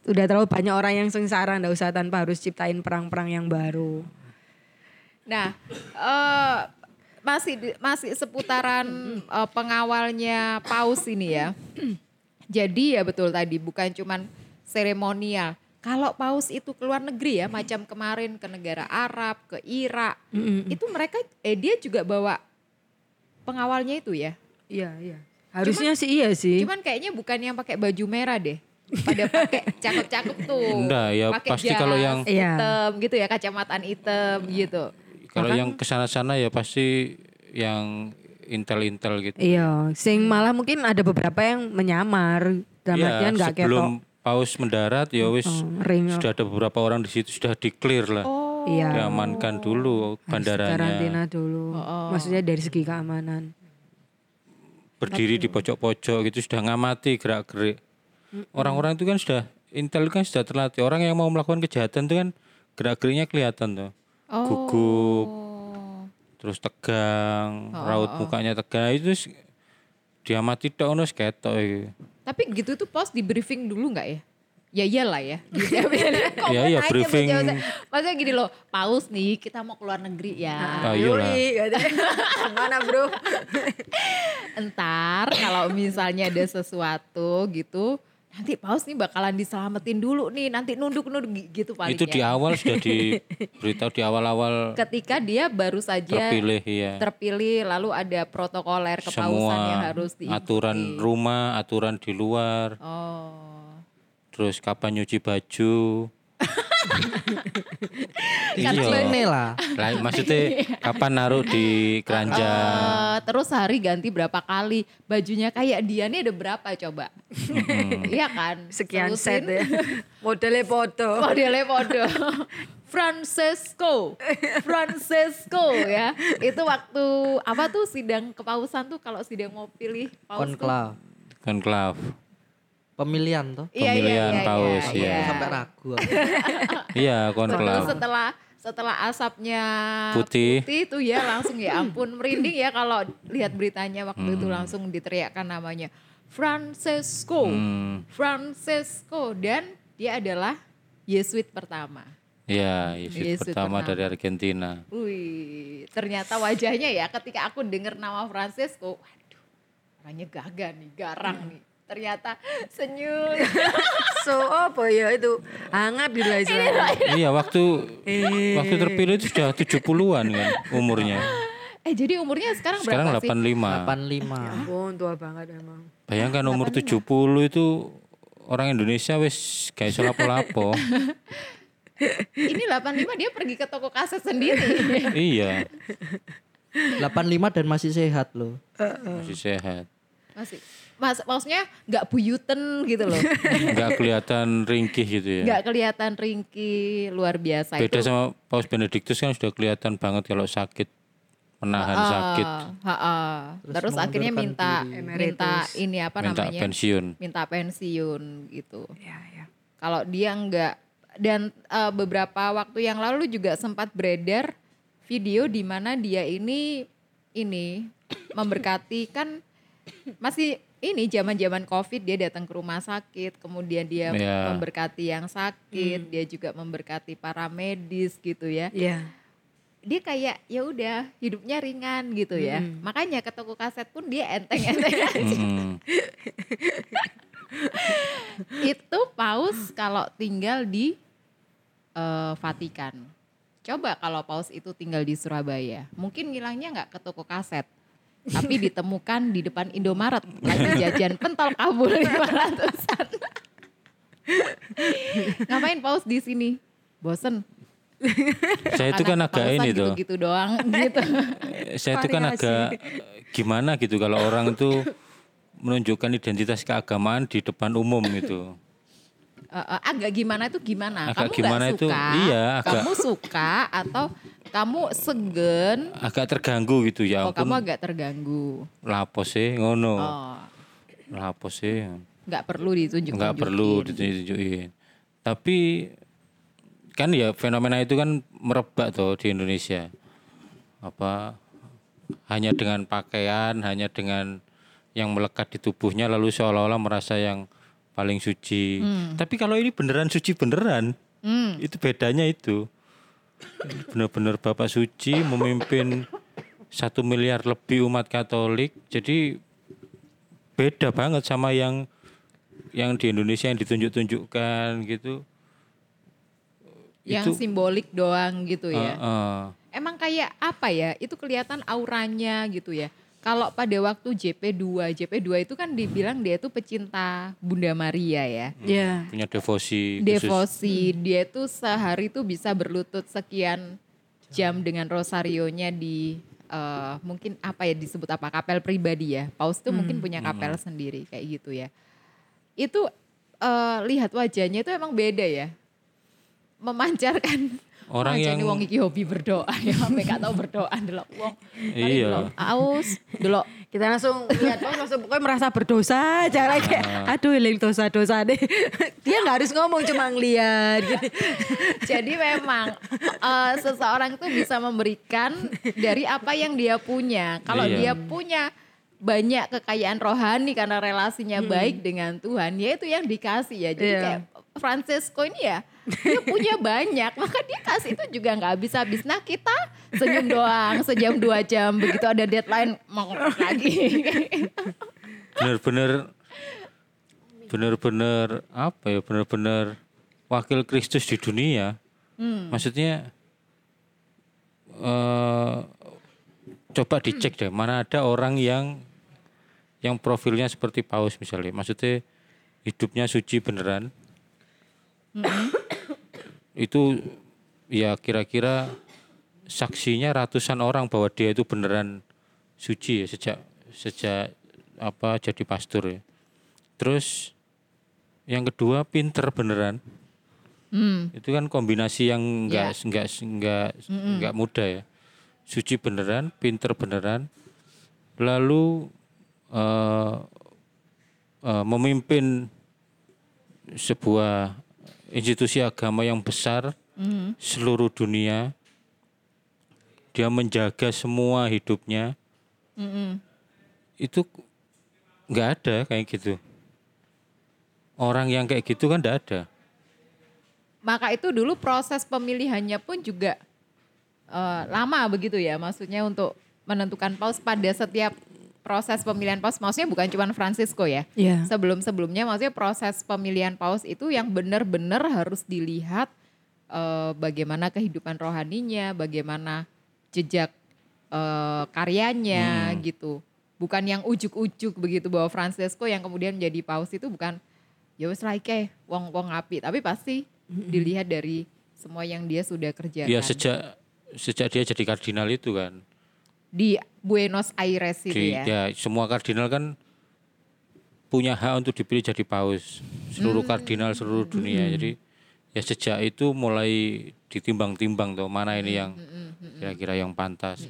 Udah terlalu banyak orang yang sengsara, nggak usah tanpa harus ciptain perang-perang yang baru. Nah, eh, masih masih seputaran eh, pengawalnya paus ini ya. Jadi ya betul tadi bukan cuman seremonial. Kalau paus itu keluar negeri ya, macam kemarin ke negara Arab, ke Irak, itu mereka eh dia juga bawa pengawalnya itu ya. Iya, iya. Harusnya sih iya sih. Cuman kayaknya bukan yang pakai baju merah deh. Pada pakai cakep-cakep tuh. Enggak, ya Pakai pasti jas kalau yang- Iya. hitam gitu ya, kacamataan hitam gitu. Kalau yang ke sana-sana ya pasti yang intel-intel gitu. Iya, sing malah mungkin ada beberapa yang menyamar. Dalam Iya, artian nggak ketok. sebelum paus mendarat ya wis Oh, ring. sudah ada beberapa orang di situ sudah di clear lah. Oh. Iya. Diamankan dulu Harus bandaranya. Karantina dulu. Maksudnya dari segi keamanan. Berdiri di pojok-pojok gitu sudah ngamati gerak-gerik. Orang-orang itu kan sudah intel kan sudah terlatih. Orang yang mau melakukan kejahatan itu kan gerak-geriknya kelihatan tuh. Gugup, Oh. terus tegang, raut mukanya tegang itu diamati tok ono wis ketok iki. Tapi gitu tuh pos di briefing dulu nggak ya? Ya iyalah ya. Gitu. Iya, mau iya, nanya briefing. Maksudnya gini loh, paus nih kita mau keluar negeri ya. Ah, iyalah. Mana bro? Entar kalau misalnya ada sesuatu gitu, nanti paus nih bakalan diselamatin dulu nih, nanti nunduk-nunduk gi- gitu paling Itu di ya. awal sudah diberitahu di awal-awal Ketika dia baru saja terpilih ya. terpilih, lalu ada protokoler kepausan Semua yang harus diikuti. aturan rumah, aturan di luar, Oh. Terus kapan nyuci baju. iya. Lah. Maksudnya kapan naruh di keranjang? Eh, terus hari ganti berapa kali bajunya kayak dia nih ada berapa coba iya kan Sekian Selusin. set ya. Modelnya foto. modelnya podo Francesco Francesco ya itu waktu apa tuh sidang kepausan tuh kalau sidang mau pilih paus tuh Konklav. Konklav. Pemilihan tuh. iya, iya, pemilihan iya, paus, iya, iya. Sampai ragu. Iya, Betul, konklav. setelah setelah asapnya Putih. itu ya langsung ya ampun merinding ya kalau lihat beritanya waktu Hmm. itu langsung diteriakkan namanya Francesco. Hmm. Francesco dan dia adalah Yesuit pertama. Ya, Yesus Yesus pertama pertama. dari Argentina. Wih, ternyata wajahnya ya ketika aku dengar nama Francesco, waduh, orangnya gagah nih, garang nih. Ternyata senyum. So apa ya itu hangat gitu lah iya, waktu waktu terpilih itu sudah 70-an kan umurnya. eh jadi umurnya sekarang, Sekarang berapa sih? 85. 85. Ampun tua banget emang. Bayangkan umur 70 itu orang Indonesia wis gak iso lapo-lapo. Ini 85 dia pergi ke toko kaset sendiri. iya, 85 dan masih sehat loh. masih sehat. Masih Mas, maksudnya nggak buyuten gitu loh. Nggak kelihatan ringkih gitu ya. nggak kelihatan ringkih luar biasa Beda itu. sama Paus Benediktus kan sudah kelihatan banget kalau sakit menahan sakit, Ah, ah, ah. Terus, akhirnya minta minta ini apa minta namanya? pensiun. minta pensiun gitu. Ya, ya. Kalau dia nggak dan eh, beberapa waktu yang lalu juga sempat beredar video di mana dia ini ini memberkati kan masih ini zaman-zaman Covid dia datang ke rumah sakit, kemudian dia Iya. memberkati yang sakit, dia juga memberkati para medis gitu ya. Iya. Dia kayak ya udah hidupnya ringan gitu ya. Makanya ke toko kaset pun dia enteng-enteng aja. Mm-mm. itu paus kalau tinggal di eh, Vatikan. Coba kalau paus itu tinggal di Surabaya, mungkin ngilangnya nggak ke toko kaset, tapi ditemukan di depan Indomaret lagi jajan pentol kabul 500-an. Ngapain paus di sini? Bosen. Saya itu kan agak ini tuh. Gitu-gitu doang gitu. Saya itu kan agak gimana gitu kalau orang itu menunjukkan identitas keagamaan di depan umum gitu. Eh, eh, agak gimana itu gimana? Agak kamu gimana nggak itu, suka? iya, agak- Kamu suka atau kamu segen? Agak terganggu gitu ya Oh, kamu agak terganggu. Lapo sih ngono. Oh, Lapo sih. nggak perlu ditunjuk. Nggak perlu ditunjukin. Tapi kan ya fenomena itu kan merebak tuh di Indonesia. Apa hanya dengan pakaian, hanya dengan yang melekat di tubuhnya lalu seolah-olah merasa yang paling suci. Tapi kalau ini beneran suci beneran. Hmm. Itu bedanya itu. Benar-benar Bapak suci memimpin satu miliar lebih umat Katolik. Jadi beda banget sama yang yang di Indonesia yang ditunjuk-tunjukkan gitu. Yang Itu- simbolik doang gitu ya. Heeh. Emang kayak apa ya? Itu kelihatan auranya gitu ya. Kalau pada waktu JP2, JP2 itu kan dibilang dia itu pecinta Bunda Maria ya. Iya. punya devosi khusus. Devosi, dia tuh sehari tuh bisa berlutut sekian jam dengan rosarionya di eh, mungkin apa ya disebut apa kapel pribadi ya. Paus tuh mungkin punya kapel sendiri kayak gitu ya. Itu eh, lihat wajahnya itu emang beda ya. Memancarkan Orang yang- ini wong iki hobi berdoa ya, sampai gak tau berdoa delok wong. Iya. Aus, delok Kita langsung lihat oh, langsung pokoknya merasa berdosa aja like kayak aduh eling dosa-dosa deh. Dia nggak harus ngomong cuma ngeliat gitu. Jadi memang eh, seseorang itu bisa memberikan dari apa yang dia punya. Kalau Iya. dia punya banyak kekayaan rohani karena relasinya baik dengan Tuhan, ya itu yang dikasih ya. Jadi Iya. kayak Francesco ini ya, dia punya banyak, maka dia kasih itu juga nggak habis-habis. Nah kita senyum doang, sejam dua jam, begitu ada deadline mau lagi. bener-bener bener-bener apa ya bener-bener wakil Kristus di dunia. Maksudnya eh coba dicek deh mana ada orang yang yang profilnya seperti paus misalnya. Maksudnya hidupnya suci beneran itu ya kira-kira saksinya ratusan orang bahwa dia itu beneran suci ya sejak sejak apa jadi pastor ya. Terus yang kedua pinter beneran. Hmm. Itu kan kombinasi yang enggak enggak enggak enggak mudah ya. Suci beneran, pinter beneran. Lalu eh eh, memimpin sebuah institusi agama yang besar seluruh dunia. Dia menjaga semua hidupnya. Itu nggak ada kayak gitu. Orang yang kayak gitu kan nggak ada. Maka itu dulu proses pemilihannya pun juga eh, lama begitu ya. Maksudnya untuk menentukan paus pada setiap proses pemilihan paus. Maksudnya bukan cuma Francisco ya. Iya. Sebelum-sebelumnya maksudnya proses pemilihan paus itu yang benar-benar harus dilihat eh, bagaimana kehidupan rohaninya, bagaimana jejak eh, karyanya gitu. Bukan yang ujuk-ujuk begitu bahwa Francisco yang kemudian menjadi paus itu bukan ya wis lah ike, wong wong api, tapi pasti dilihat dari semua yang dia sudah kerjakan. Ya sejak sejak dia jadi kardinal itu kan. Di Buenos Aires itu Di, ya. ya semua kardinal kan punya hak untuk dipilih jadi paus seluruh Hmm. kardinal seluruh dunia jadi ya sejak itu mulai ditimbang-timbang tuh mana ini yang Hmm, kira-kira yang pantas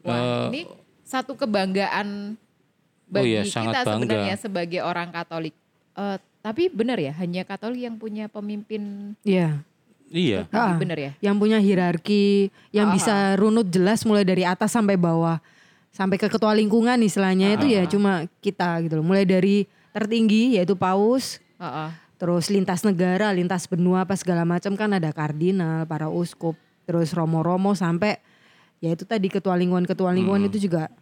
Wah, Eh, ini satu kebanggaan Oh bagi iya, kita sangat bangga. sebenarnya sebagai orang Katolik. Eh, tapi benar ya, hanya Katolik yang punya pemimpin. Iya. Iya Ah. Benar ya? Yang punya hierarki, yang Ah. bisa runut jelas mulai dari atas sampai bawah. Sampai ke ketua lingkungan istilahnya itu ya cuma kita gitu loh. Mulai dari tertinggi yaitu paus, Heeh. terus lintas negara, lintas benua apa segala macam kan ada kardinal, para uskup, terus romo-romo sampai ya itu tadi ketua lingkungan-ketua lingkungan itu juga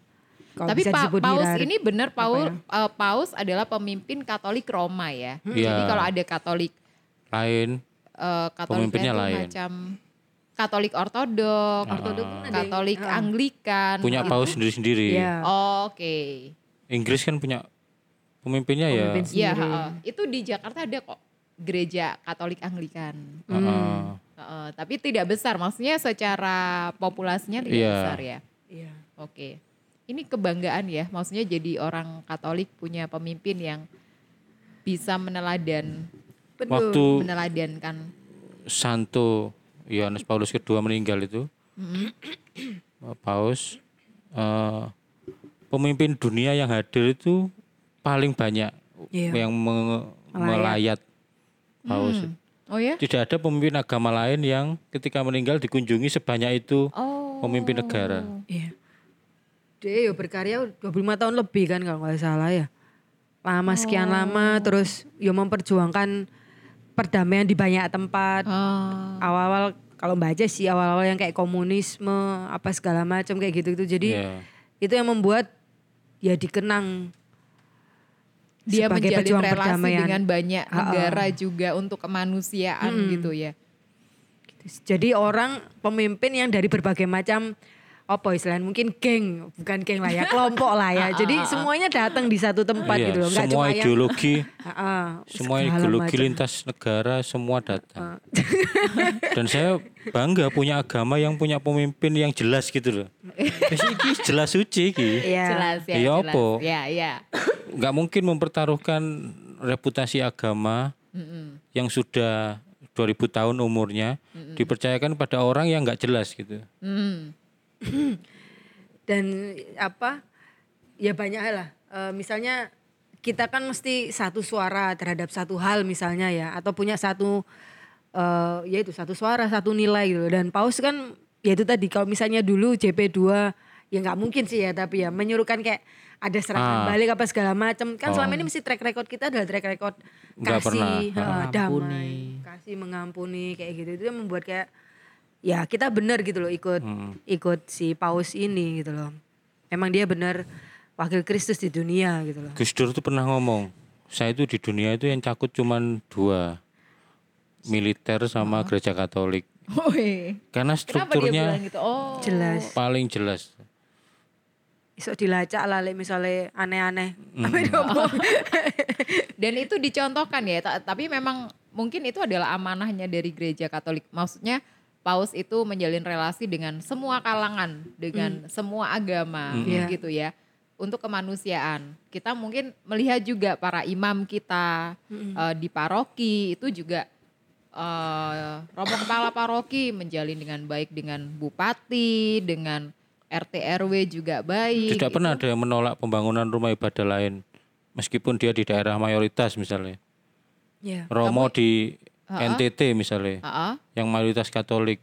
kalau Tapi Pa- Paus ini benar Paul, ya? eh, Paus adalah pemimpin Katolik Roma ya. Iya. Jadi kalau ada Katolik lain eh, Pemimpinnya itu lain. macam Katolik Ortodok, Ortodok pun ada yang- Katolik ah. Anglikan. punya gitu. paus sendiri-sendiri Iya. Oke. Inggris kan punya pemimpinnya Pemimpin ya Iya, sendiri. heeh. itu di Jakarta ada kok gereja Katolik Anglikan. Heeh. Heeh, tapi tidak besar, maksudnya secara populasinya tidak Iya. besar ya. Iya. Oke. Ini kebanggaan ya, maksudnya jadi orang Katolik punya pemimpin yang bisa meneladan waktu meneladankan. Santo Yohanes Paulus II meninggal itu paus eh, pemimpin dunia yang hadir itu paling banyak Iya. yang me- melayat paus Oh ya? tidak ada pemimpin agama lain yang ketika meninggal dikunjungi sebanyak itu Oh. pemimpin negara Iya. Dia ya berkarya 25 tahun lebih kan kalau nggak salah ya. Lama sekian lama terus ya memperjuangkan perdamaian di banyak tempat. Oh. Awal-awal kalau baca sih awal-awal yang kayak komunisme apa segala macam kayak gitu-gitu. Jadi Iya. itu yang membuat ya dikenang Dia sebagai menjalin pejuang relasi perdamaian. dengan banyak negara juga untuk kemanusiaan gitu ya. Jadi orang pemimpin yang dari berbagai macam apa istilahnya mungkin geng bukan geng lah ya kelompok lah ya. Jadi semuanya datang di satu tempat Iya, gitu loh. Nggak semua cuma yang ideologi Ha-ha, semua ideologi macam. lintas negara semua datang dan saya bangga punya agama yang punya pemimpin yang jelas gitu loh iki jelas suci iki Iya. Jelas ya. Iya, jelas. apa? Ya, ya. nggak mungkin mempertaruhkan reputasi agama yang sudah 2000 tahun umurnya dipercayakan pada orang yang nggak jelas gitu. Hmm. dan apa ya banyak hal lah Eh, misalnya kita kan mesti satu suara terhadap satu hal misalnya ya atau punya satu eh ya itu satu suara satu nilai gitu dan paus kan ya itu tadi kalau misalnya dulu JP2 ya nggak mungkin sih ya tapi ya menyuruhkan kayak ada serangan Ah. balik apa segala macam kan Oh. selama ini mesti track record kita adalah track record kasih pernah. Mengampuni. damai kasih mengampuni kayak gitu itu yang membuat kayak ya kita benar gitu loh ikut Hmm. ikut si paus ini gitu loh. Emang dia benar wakil Kristus di dunia gitu loh. Gus Dur tuh pernah ngomong, saya itu di dunia itu yang takut cuman dua, militer sama gereja Katolik. Woi. Karena Kenapa dia strukturnya gitu? Oh. Jelas. paling jelas. Iso dilacak lah misalnya aneh-aneh. Hmm. Apa diomong? Dan itu dicontohkan ya, ta- tapi memang mungkin itu adalah amanahnya dari gereja Katolik. Maksudnya Paus itu menjalin relasi dengan semua kalangan, dengan semua agama Iya. gitu ya. Untuk kemanusiaan. Kita mungkin melihat juga para imam kita eh, di paroki itu juga eh, romo kepala paroki menjalin dengan baik dengan bupati, dengan RT RW juga baik. Tidak pernah ada yang menolak pembangunan rumah ibadah lain, meskipun dia di daerah mayoritas misalnya. Ya. Romo di NTT misalnya, Heeh. yang mayoritas Katolik,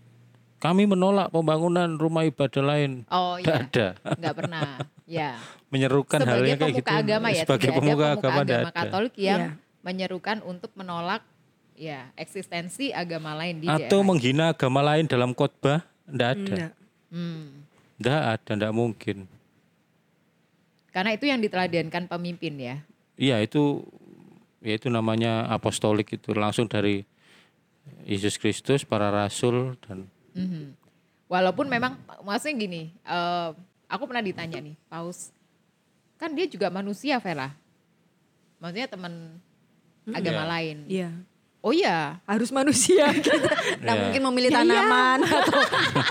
kami menolak pembangunan rumah ibadah lain. Oh Tidak iya, ada. nggak pernah. Ya. Menyerukan Sebagai halnya kayak pemuka gitu. agama ya, Sebagai tidak pemuka ada agama, agama ada. Katolik yang Iya. menyerukan untuk menolak ya eksistensi agama lain di Atau daerah. menghina agama lain dalam khotbah, tidak ada. Enggak. Hmm. Ada, tidak mungkin. Karena itu yang diteladankan pemimpin ya. Iya itu ya itu namanya apostolik itu langsung dari Yesus Kristus para rasul dan Mhm. Walaupun memang maksudnya gini, eh, aku pernah ditanya nih, Paus, kan dia juga manusia, Vera. Maksudnya teman agama Iya. lain. Iya. Oh iya, Harus manusia gitu. Nah, Iya. mungkin memilih tanaman atau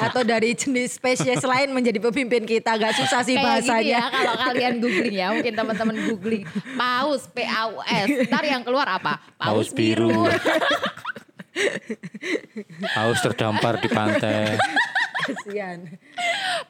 atau dari jenis spesies lain menjadi pemimpin kita agak susah sih kayak gini ya bahasanya. kalau kalian googling ya, mungkin teman-teman googling Paus, P A U S, ntar yang keluar apa? Paus, Paus biru. biru. haus terdampar di pantai. Kasihan.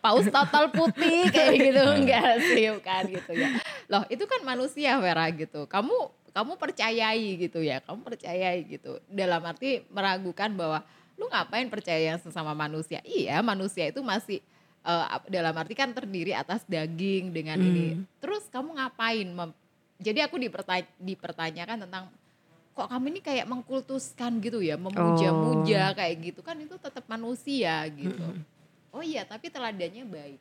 paus total putih kayak gitu. Enggak sih kan gitu ya. Loh itu kan manusia Vera gitu. Kamu kamu percayai gitu ya. Kamu percayai gitu. Dalam arti meragukan bahwa lu ngapain percaya yang sesama manusia? Iya manusia itu masih ap- dalam arti kan terdiri atas daging dengan ini. Terus kamu ngapain mem- jadi aku dipertanya, dipertanyakan tentang kok kamu ini kayak mengkultuskan gitu ya memuja-muja kayak gitu kan itu tetap manusia gitu oh iya tapi teladannya baik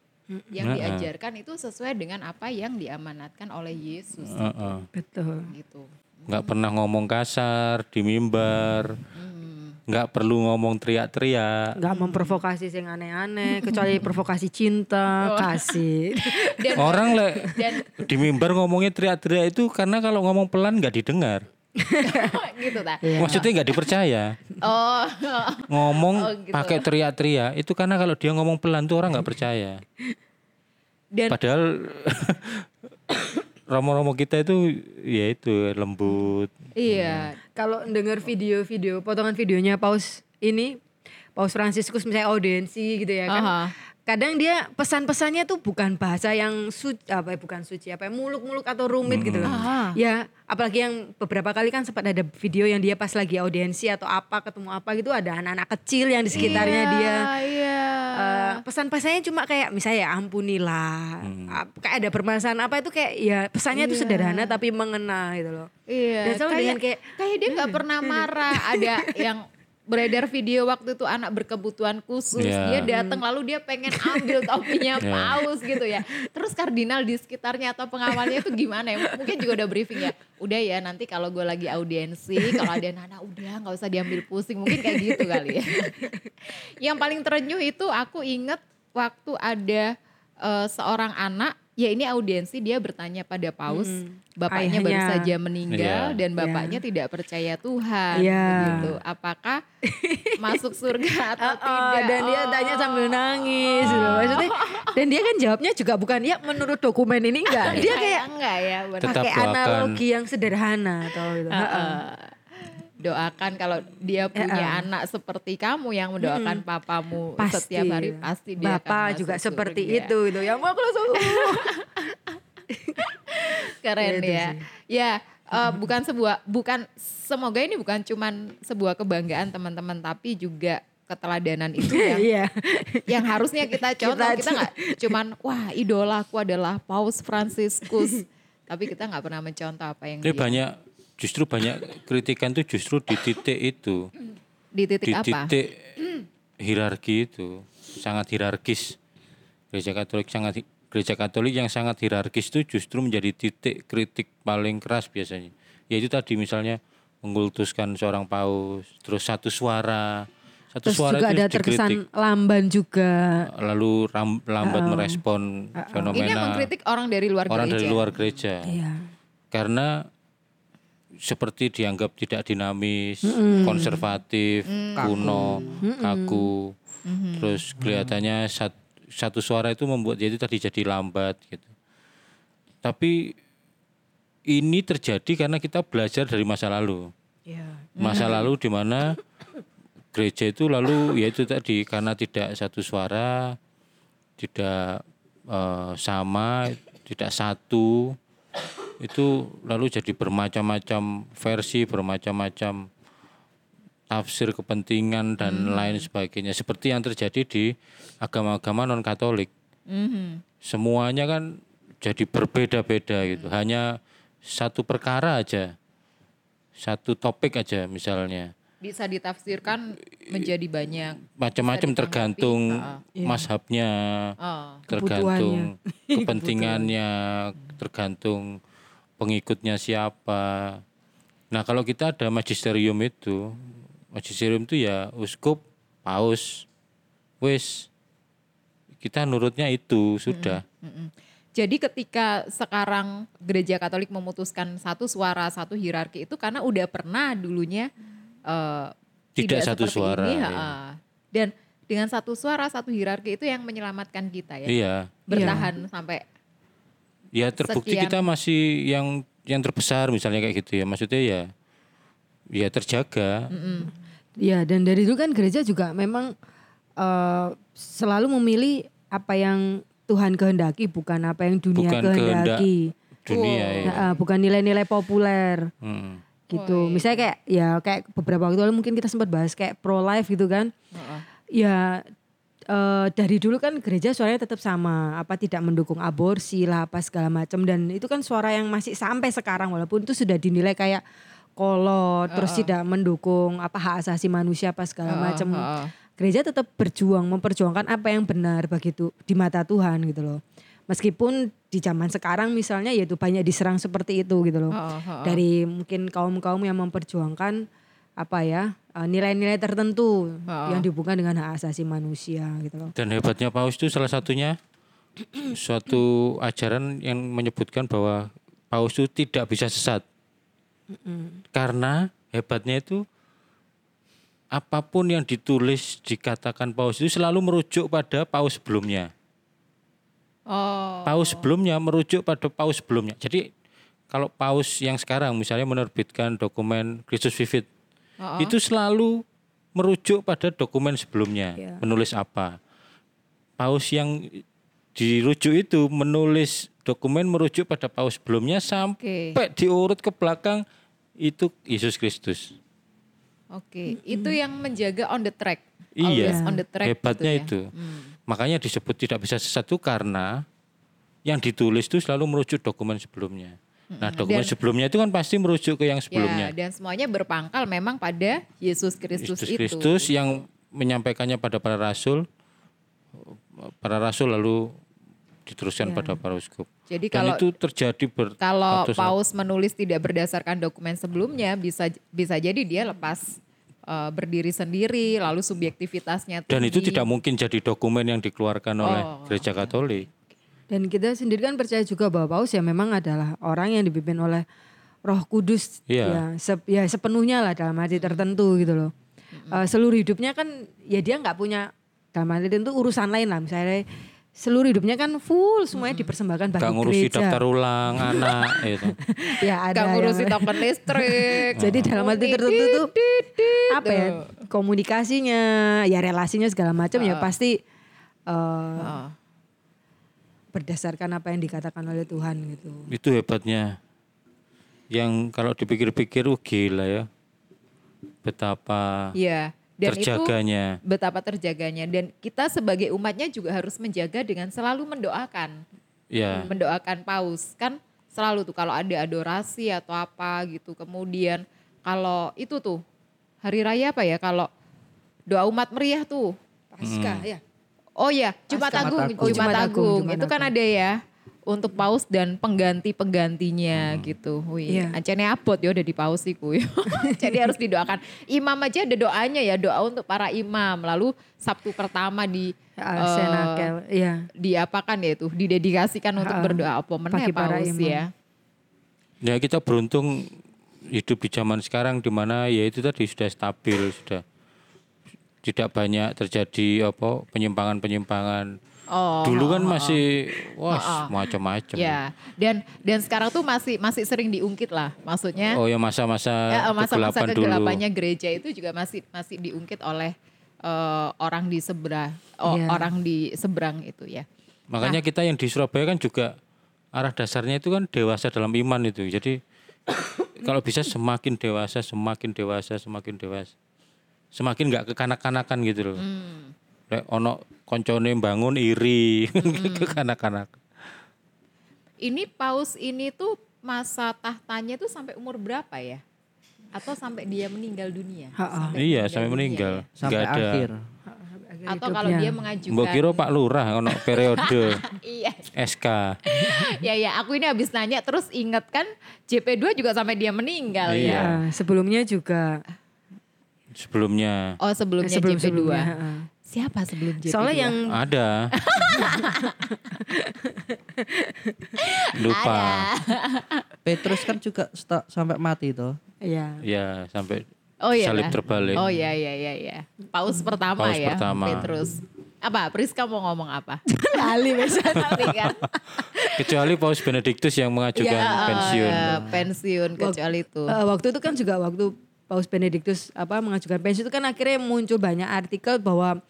yang diajarkan itu sesuai dengan apa yang diamanatkan oleh Yesus Heeh. Betul. gitu nggak pernah ngomong kasar di mimbar, Hmm. nggak perlu ngomong teriak-teriak. Gak memprovokasi yang aneh-aneh kecuali provokasi cinta, kasih. dan Orang le dan di mimbar ngomongnya teriak-teriak itu karena kalau ngomong pelan nggak didengar. gitu ta Iya. Maksudnya nggak dipercaya. oh Ngomong Oh, gitu. pakai teriak-teriak itu karena kalau dia ngomong pelan tuh orang nggak percaya. dan Padahal romo-romo kita itu ya itu lembut. iya Kalau dengar video-video, potongan videonya Paus ini, Paus Fransiskus misalnya audiensi gitu ya kan. Aha. Kadang dia pesan-pesannya tuh bukan bahasa yang suci, apa ya, bukan suci, apa ya, muluk-muluk atau rumit gitu loh. Ah. Ya, apalagi yang beberapa kali kan sempat ada video yang dia pas lagi audiensi atau apa ketemu apa gitu ada anak-anak kecil yang di sekitarnya Iya, dia. iya Eh, pesan-pesannya cuma kayak misalnya ya ampunilah, ap- kayak ada permasalahan apa itu kayak ya pesannya itu sederhana tapi mengena gitu loh. Iya, Dan selalu kayak, dengan kayak, kayak dia nggak pernah marah. Ada yang beredar video waktu itu anak berkebutuhan khusus. Iya. Dia datang lalu dia pengen ambil topinya Iya. paus gitu ya. Terus kardinal di sekitarnya atau pengawalnya itu gimana ya? Mungkin juga udah briefing ya. Udah ya nanti kalau gue lagi audiensi, kalau ada anak udah nggak usah diambil pusing. Mungkin kayak gitu kali ya. yang paling terenyuh itu aku inget waktu ada eh, seorang anak ya ini audiensi dia bertanya pada paus bapaknya baru Ayahnya. saja meninggal Iya. dan bapaknya tidak percaya Tuhan Iya. begitu apakah masuk surga atau Oh, tidak dan dia Oh. tanya sambil nangis gitu. Maksudnya dan dia kan jawabnya juga bukan ya menurut dokumen ini enggak. Dia kayak enggak ya benar. Tetap pakai analogi yang sederhana atau gitu. Heeh. Doakan kalau dia punya anak seperti kamu yang mendoakan papamu Pasti. setiap hari pasti dia akan Bapak masuk juga seperti itu gitu. Ya mau aku langsung keren ya sih. ya eh, bukan sebuah bukan semoga ini bukan cuman sebuah kebanggaan teman-teman tapi juga keteladanan itu yang Iya. yang harusnya kita contoh Kita- nggak cuman wah idolaku adalah Paus Franciscus tapi kita nggak pernah mencontoh apa yang Ini dia banyak justru banyak kritikan tuh justru di titik itu. di titik di apa? titik hierarki itu. Sangat hierarkis. Gereja Katolik sangat gereja Katolik yang sangat hierarkis itu justru menjadi titik kritik paling keras biasanya. Yaitu tadi misalnya mengkultuskan seorang paus terus satu suara. Satu Terus suara juga itu ada dikritik. terkesan lamban juga. lalu ram- lambat merespon fenomena ini yang mengkritik orang dari luar orang gereja. dari luar gereja. Iya. karena seperti dianggap tidak dinamis, konservatif, kuno, kaku. Terus kelihatannya sat- satu suara itu membuat dia itu tadi jadi lambat gitu. Tapi ini terjadi karena kita belajar dari masa lalu. Iya. Masa lalu di mana gereja itu lalu yaitu tadi karena tidak satu suara, tidak eh, sama, tidak satu, itu lalu jadi bermacam-macam versi, bermacam-macam tafsir kepentingan dan lain sebagainya seperti yang terjadi di agama-agama non Katolik. Mhm. Semuanya kan jadi berbeda-beda gitu. Hanya satu perkara aja. Satu topik aja misalnya. Bisa ditafsirkan menjadi banyak. Macam-macam tergantung ha-ha. mazhabnya, Oh. tergantung kepentingannya, tergantung pengikutnya siapa. Nah, kalau kita ada magisterium itu, magisterium itu ya uskup, paus, wis kita nurutnya itu sudah. Mm-mm. Jadi ketika sekarang gereja Katolik memutuskan satu suara satu hierarki itu karena udah pernah dulunya eh, Tidak satu seperti suara, ini, iya. ha-ha. dan dengan satu suara satu hierarki itu yang menyelamatkan kita ya Iya. bertahan sampai Ya terbukti Sekian. kita masih yang yang terbesar misalnya kayak gitu ya. Maksudnya ya ya terjaga. Ya dan dari dulu kan gereja juga memang eh, selalu memilih apa yang Tuhan kehendaki bukan apa yang dunia Bukan kehendak kehendaki. dunia ya. Nah, bukan nilai-nilai populer Hmm. gitu. Misalnya kayak ya kayak beberapa waktu lalu mungkin kita sempat bahas kayak pro life gitu kan. Heeh. Ya eh, dari dulu kan gereja suaranya tetap sama, apa tidak mendukung aborsi lah apa segala macam dan itu kan suara yang masih sampai sekarang walaupun itu sudah dinilai kayak kolot terus tidak mendukung apa hak asasi manusia apa segala Heeh, macam. heeh. Gereja tetap berjuang memperjuangkan apa yang benar begitu di mata Tuhan gitu loh. Meskipun di zaman sekarang misalnya yaitu banyak diserang seperti itu gitu loh Heeh, heeh. dari mungkin kaum-kaum yang memperjuangkan apa ya eh, nilai-nilai tertentu Ha. yang dihubungkan dengan hak asasi manusia gitu loh. Dan hebatnya paus itu salah satunya suatu ajaran yang menyebutkan bahwa paus itu tidak bisa sesat. Karena hebatnya itu apa pun yang ditulis dikatakan paus itu selalu merujuk pada paus sebelumnya. Oh. Paus sebelumnya merujuk pada paus sebelumnya. Jadi kalau paus yang sekarang misalnya menerbitkan dokumen Kristus Vivit Heeh. itu selalu merujuk pada dokumen sebelumnya, Iya. menulis apa. Paus yang dirujuk itu menulis dokumen merujuk pada paus sebelumnya sampai Oke. diurut ke belakang itu Yesus Kristus. Oke, itu yang menjaga on the track. Iya, Always on the track hebatnya gitu ya. itu. Makanya disebut tidak bisa sesat itu karena yang ditulis itu selalu merujuk dokumen sebelumnya. Nah, dokumen Dan- sebelumnya itu kan pasti merujuk ke yang Ya, sebelumnya. dan semuanya berpangkal memang pada Yesus Kristus Kristus itu. Kristus yang menyampaikannya pada para rasul, para rasul lalu diteruskan pada para uskup. Jadi Dan kalau itu terjadi ber kalau Paus menulis tidak berdasarkan dokumen sebelumnya bisa bisa jadi dia lepas eh, berdiri sendiri lalu subjektivitasnya dan itu tidak mungkin jadi dokumen yang dikeluarkan oleh Oh. gereja Katolik. Dan kita sendiri kan percaya juga bahwa paus ya memang adalah orang yang dipimpin oleh Roh Kudus Iya. ya, sep- ya sepenuhnya lah dalam arti tertentu gitu loh. Eh, seluruh hidupnya kan ya dia nggak punya dalam arti tertentu urusan lain lah misalnya seluruh hidupnya kan full semuanya dipersembahkan bagi Gak ngurusi gereja. daftar ulang anak itu. ya ada Gak ngurusi yang- token listrik. Jadi dalam arti tertentu tuh apa ya komunikasinya, ya relasinya segala macam ya pasti eh, Oh. Berdasarkan apa yang dikatakan oleh Tuhan gitu. Itu hebatnya. Yang kalau dipikir-pikir uh, gila ya. Betapa Iya. Dan itu terjaganya. betapa terjaganya dan kita sebagai umatnya juga harus menjaga dengan selalu mendoakan. Ya. mendoakan paus kan selalu tuh kalau ada adorasi atau apa gitu kemudian kalau itu tuh hari raya apa ya kalau doa umat meriah tuh Pasca ya. Oh ya Jumat. Agung. Oh, Jumat, Jumat Agung, Agung. Jumat itu kan ada ya untuk paus dan pengganti penggantinya gitu. Wih Iya. ancene abot ya udah di paus iku ya. jadi harus didoakan. Imam aja ada doanya ya doa untuk para imam. Lalu Sabtu pertama di Ya, eh, Senakel, iya. diapakan ya itu? Didedikasikan untuk Ha, berdoa. Apa meneh paus imam. ya? Ya kita beruntung hidup di zaman sekarang di mana ya itu tadi sudah stabil, sudah tidak banyak terjadi apa penyimpangan-penyimpangan. Oh, Dulu kan masih wah macam-macam. ya dan dan sekarang tuh masih masih sering diungkit lah maksudnya Oh ya masa-masa ya, masa-masa kegelapan dulu. kegelapannya gereja itu juga masih masih diungkit oleh eh, orang di seberang oh, Iya. orang di seberang itu ya Makanya kita yang di Surabaya kan juga arah dasarnya itu kan dewasa dalam iman itu. Jadi kalau bisa semakin dewasa, semakin dewasa, semakin dewasa. Semakin nggak kekanak-kanakan gitu loh. Hmm. Lek ono koncone bangun iri kekanak-kanak. Ini paus ini tuh masa tahtanya tuh sampai umur berapa ya? Atau sampai dia meninggal dunia? Ha-ha. Iya, sampai dunia meninggal. ya? sampai ada. akhir. Atau kalau dia mengajukan Mbok kira Pak Lurah ono periode Iya. SK. ya ya, aku ini habis nanya terus inget kan JP2 juga sampai dia meninggal Iya. ya. Ya, sebelumnya juga Sebelumnya Oh, sebelumnya sebelum JP2. sebelumnya. Siapa sebelum JP2? Soalnya yang ada. Lupa. Petrus kan juga sampai mati toh. ya Ya, sampai Oh iya. salib lah. terbalik. Oh iya iya iya iya. Paus pertama Paus ya. pertama. Petrus. Apa? Priska mau ngomong apa? lali besar. Nanti kan. Kecuali Paus Benediktus yang mengajukan pensiun. Ya, pensiun kecuali itu. Eh, waktu itu kan juga waktu Paus Benediktus apa mengajukan pensiun itu kan akhirnya muncul banyak artikel bahwa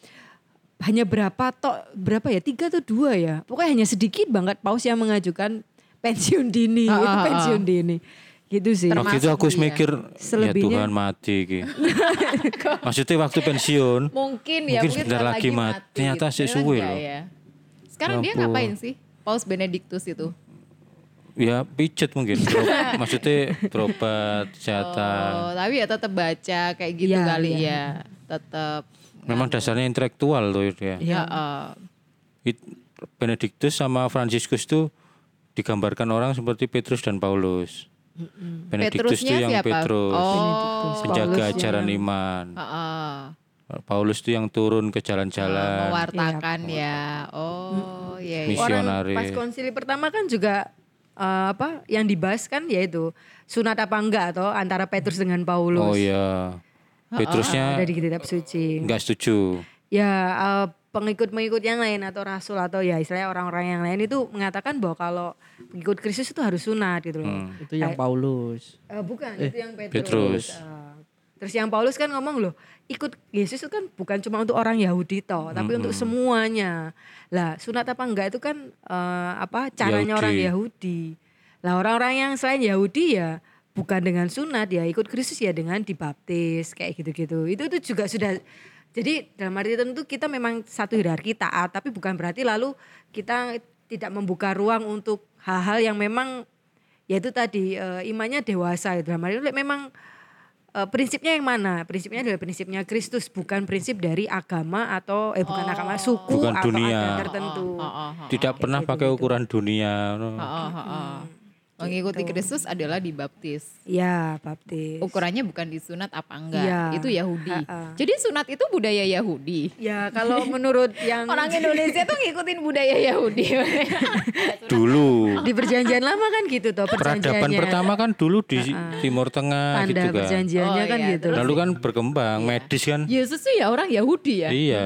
hanya berapa tok berapa ya tiga atau dua ya pokoknya hanya sedikit banget paus yang mengajukan pensiun dini Ah, itu ah, ah. pensiun dini gitu sih Waktu itu aku dia. mikir ya Tuhan mati ki. Maksudnya waktu pensiun Mungkin ya, Mungkin sebentar lagi mati. Ternyata gitu. sesuai Enggak loh. ya. Sekarang Ya dia ampun. ngapain sih? Paus Benediktus itu. Ya pijet mungkin. Maksudnya berobat kesehatan. Oh, tapi ya tetap baca kayak gitu Iya, kali iya. ya. Tetap. Memang dasarnya intelektual tuh dia. Ya, eh, It- Benediktus sama Fransiskus tuh digambarkan orang seperti Petrus dan Paulus. Benediktus Petrusnya tuh yang siapa? Petrus, Oh, penjaga Paulus ajaran yang- iman. heeh. Paulus tuh yang turun ke jalan-jalan. mewartakan ya. Oh, iya iya. Misionaris. Orang pas konsili pertama kan juga eh, apa yang dibahas kan yaitu sunat apa enggak atau antara Petrus dengan Paulus. Oh iya. Petrusnya Ada di kitab suci. nggak setuju. Ya eh, pengikut-pengikut yang lain atau rasul atau ya istilahnya orang-orang yang lain itu mengatakan bahwa kalau pengikut Kristus itu harus sunat gitu loh. Hmm. Itu yang Paulus. Eh, bukan, itu yang Petrus. Petrus. Eh, terus yang Paulus kan ngomong loh, ikut Yesus itu kan bukan cuma untuk orang Yahudi toh, tapi untuk semuanya. Lah, sunat apa enggak itu kan eh, apa caranya Yahudi. orang Yahudi. Lah orang-orang yang selain Yahudi ya bukan dengan sunat ya ikut Kristus ya dengan dibaptis kayak gitu-gitu. Itu itu juga sudah jadi dalam arti tentu kita memang satu hierarki taat, tapi bukan berarti lalu kita tidak membuka ruang untuk hal-hal yang memang yaitu tadi eh, imannya dewasa gitu. Dalam arti itu memang eh, prinsipnya yang mana? Prinsipnya adalah prinsipnya Kristus, bukan prinsip dari agama atau eh bukan agama suku Bukan atau dunia. tertentu. Oh, oh, oh. Tidak pernah pakai ukuran dunia. no. Oh, oh, oh, oh. Mengikuti Kristus adalah dibaptis. Ya, baptis. Ukurannya bukan disunat apa enggak. Iya. Itu Yahudi. Ha-ha. Jadi sunat itu budaya Yahudi. Ya, kalau menurut yang Orang Indonesia tuh ngikutin budaya Yahudi. Dulu. di perjanjian lama kan gitu toh Peradaban perjanjiannya. pertama kan dulu di Timur Tengah Tanda gitu kan. perjanjiannya Oh, kan iya. gitu. Lalu kan berkembang medis kan. Yesus tuh ya orang Yahudi ya. Iya.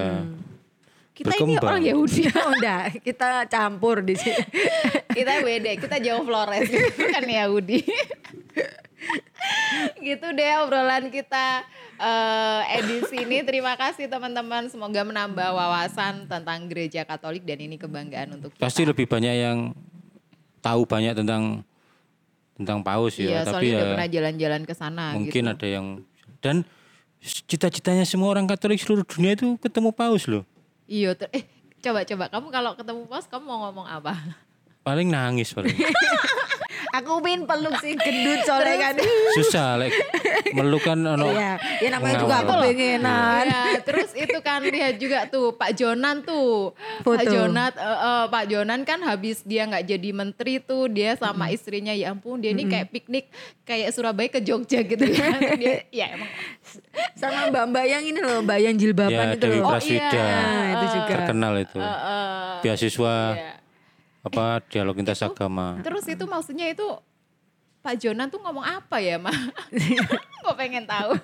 Kita ini berkembang. orang Yahudi. oh enggak, kita campur di sini. kita beda, kita jauh Flores, bukan Yahudi. gitu deh obrolan kita eh, edisi ini. Terima kasih teman-teman, semoga menambah wawasan tentang gereja Katolik dan ini kebanggaan untuk kita. Pasti lebih banyak yang tahu banyak tentang tentang paus Iya, ya, tapi soalnya udah ya pernah jalan-jalan ke sana mungkin gitu. ada yang dan cita-citanya semua orang Katolik seluruh dunia itu ketemu paus loh. Iya, eh coba coba kamu kalau ketemu pos kamu mau ngomong apa? Paling nangis paling. Aku pengen peluk si gendut soalnya kan. Susah like melukan ono Iya, ya namanya juga Mengawal. kepengenan. Ya, terus itu kan lihat juga tuh Pak Jonan tuh. Pak Foto. Jonan eh, eh, Pak Jonan kan habis dia nggak jadi menteri tuh, dia sama istrinya ya ampun, dia ini kayak piknik kayak Surabaya ke Jogja gitu kan. dia ya emang Sama mbak-mbak yang ini loh, mbak yang jilbaban ya itu Dewi loh. Oh, iya. Nah, itu juga. Terkenal itu. Beasiswa iya. Apa dialog lintas agama. Terus itu maksudnya itu Pak Jonan tuh ngomong apa ya, Ma? Gue pengen tahu.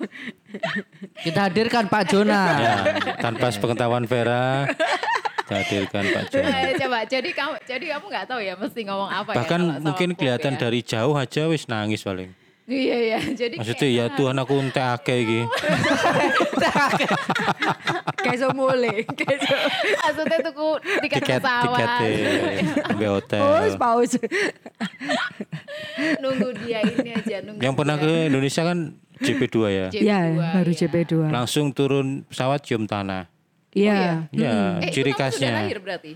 Kita hadirkan Pak Jona. Ya, tanpa sepengetahuan Vera kita hadirkan Pak Jona. Eh, coba, jadi kamu jadi kamu nggak tahu ya mesti ngomong apa ya Bahkan sama mungkin kelihatan ya? dari jauh aja wis nangis paling. Iya iya, jadi Maksudnya ya Tuhan aku entek akeh iki. Kayak so mulai. Kayak so. maksudnya tuh tiket Tiket pesawat. ambil hotel. Paus, paus. nunggu dia ini aja nunggu Yang pernah ke Indonesia kan JP2 ya. JP2, Ya, baru ya. JP2. Langsung turun pesawat cium tanah. Iya. Ya, Eh, ciri itu kamu sudah khasnya. lahir berarti?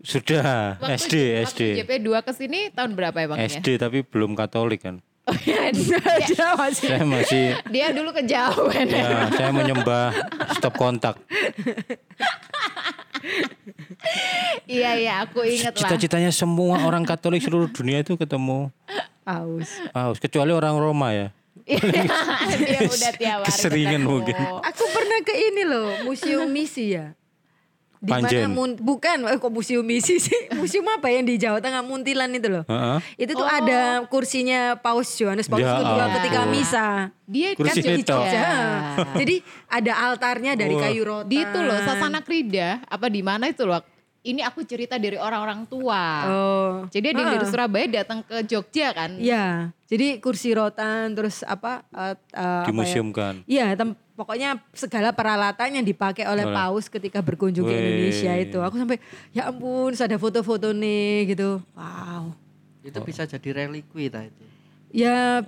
Sudah, Waktu- SD, SD. Waktu JP2 ke sini tahun berapa emangnya? SD tapi belum Katolik kan. Oh, iya, Dia masih Saya masih dia dulu kejauhan. ya, saya menyembah stop kontak. iya iya, aku inget lah. Cita-citanya semua orang Katolik seluruh dunia itu ketemu paus. Paus, kecuali orang Roma ya. dia udah tiap hari Keseringan ketemu. mungkin. Aku pernah ke ini loh, museum misi ya. Di mana Panjen. mun- bukan eh, kok museum misi sih? Museum apa yang di Jawa Tengah Muntilan itu loh. Heeh. Itu tuh ada kursinya Paus Yohanes Paus Ya kedua ketika misa. Dia Kursi kan itu. Jogja. Ya. Jadi ada altarnya dari kayu rotan. Di itu loh, Sasana Krida, apa di mana itu loh. Ini aku cerita dari orang-orang tua. Oh. Jadi ada yang dari Ah. Surabaya datang ke Jogja kan. Iya, jadi kursi rotan terus apa? apa ya? Dimuseumkan. Iya, tem- pokoknya segala peralatan yang dipakai oleh Paus ketika berkunjung ke Wih. Indonesia itu. Aku sampai ya ampun, ada foto-foto nih gitu. Wow. Itu bisa jadi relikwi ta itu. Ya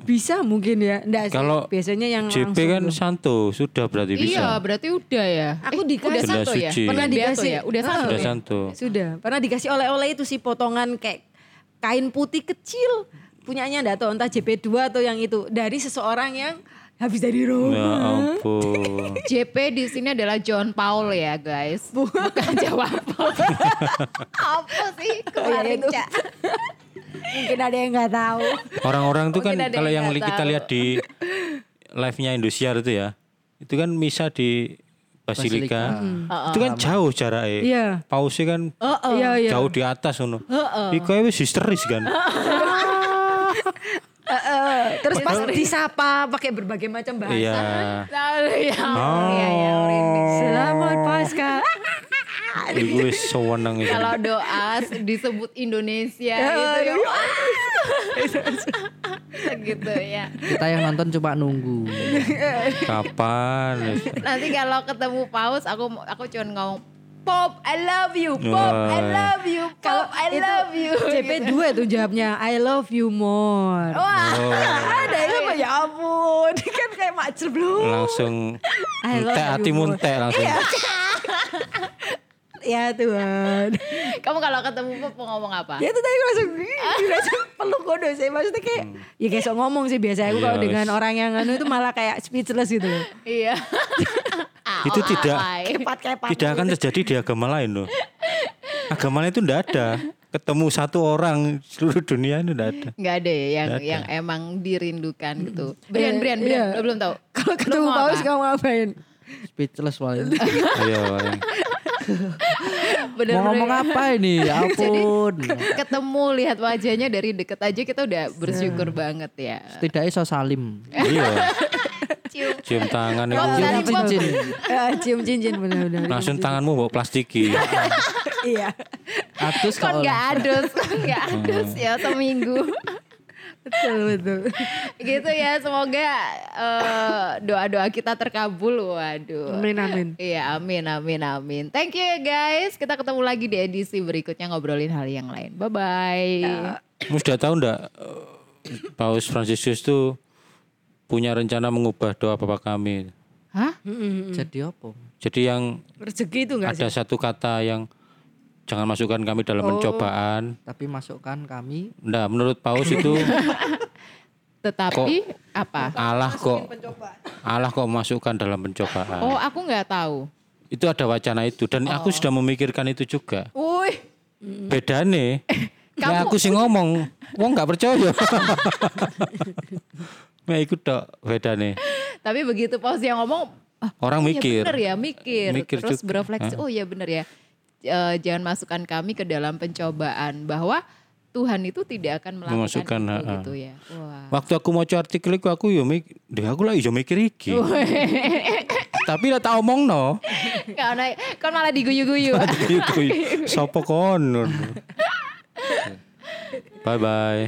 bisa mungkin ya. Enggak sih. Kalau biasanya yang JP kan tuh. santo, sudah berarti Iya, bisa. berarti udah ya. Aku Eh, dikasih- santo ya. suci. Pernah Beato dikasih ya? Udah Ah. santo. Sudah ya? santo. Sudah. Pernah dikasih oleh-oleh itu sih potongan kayak kain putih kecil. Punyanya enggak tahu entah JP2 atau yang itu dari seseorang yang habis dari Ya Roma. ampun. JP di sini adalah John Paul ya guys. Bukan Jawa Paul. Apa sih kemarin itu. Cak? Mungkin ada yang nggak tahu. Orang-orang tuh kan Mungkin kalau yang yang kita tahu. lihat di live-nya Indosiar itu ya. Itu kan misa di Basilika. Itu kan jauh jaraknya. Iya. Pausnya kan Iya, iya. jauh di atas ngono. Iku ae wis histeris kan. Eh, terus pas disapa pakai berbagai macam bahasa. Iya. Lalu ya. Oh. Iya ya merinding. Selamat Pasca. Iku wis sewenang itu. Kalau doa disebut Indonesia Ya, gitu ya. ya. gitu ya. Kita yang nonton cuma nunggu. Kapan? Nanti kalau ketemu paus aku aku cuma ngomong Pop, I love you. Pop, I love you. Pop, I itu love you. JP2 tuh jawabnya I love you more. Wah, Ada yang apa ya ampun. kan kayak macet belum. Langsung I love muntek langsung. Ya Tuhan. kamu kalau ketemu Pop mau ngomong apa? Ya itu tadi aku langsung langsung peluk kode sih. Maksudnya kayak ya kayak sok ngomong sih biasa aku Iya, kalau dengan orang yang anu itu malah kayak speechless gitu loh. Iya. Itu tidak Kepat-kepat. tidak akan terjadi di agama lain loh. Agama lain itu enggak ada. Ketemu satu orang seluruh dunia itu enggak ada. Nggak ada ya yang ada. yang emang dirindukan gitu. Brian, Iya, Brian, Brian, iya. lo belum tahu. Kalau ketemu paus apa? kamu ngapain? Speechless paling. Ayo. Bener, Mau ngomong bener. apa ini? Ya ampun. Ketemu lihat wajahnya dari deket aja kita udah bersyukur banget ya. Setidaknya so salim. Iya. Cium. Cium tangan salim, Pop. cincin. Ya, cium cincin benar-benar. Langsung tanganmu bawa plastiki. Iya. Atus Kan kalau nggak adus, kan nggak adus ya seminggu. Betul betul. gitu ya, semoga eh, doa-doa kita terkabul. Waduh. Amin amin. Iya, amin, amin, amin. Thank you ya guys. Kita ketemu lagi di edisi berikutnya ngobrolin hal yang lain. Bye-bye. Kamu sudah tahu enggak eh, Paus Fransiskus tuh punya rencana mengubah doa Bapa kami. Hah? Jadi apa? Jadi yang Rezeki itu enggak ada satu kata yang jangan masukkan kami dalam pencobaan. Tapi masukkan kami Nah, menurut Paus itu Tetapi apa? Allah kok Allah kok masukkan dalam pencobaan. Oh, aku nggak tahu. Itu ada wacana itu dan aku sudah memikirkan itu juga. Wih, Bedane Nah, aku sih ngomong, wong nggak percaya. Nah, ikut dok bedane. tapi begitu paus yang ngomong, ah, Orang iya mikir. bener ya, mikir. Mikir Terus juga. berefleksi, oh iya bener ya. Eh, jangan masukkan kami ke dalam pencobaan bahwa Tuhan itu tidak akan melakukan Memasukkan, itu gitu ya. Wah. Waktu aku mau artikel iku aku yo mik, deh aku lah iso mikir iki. Tapi lah tak omong no. Kau naik, kau malah diguyu-guyu. Iku sopo kon. Bye bye.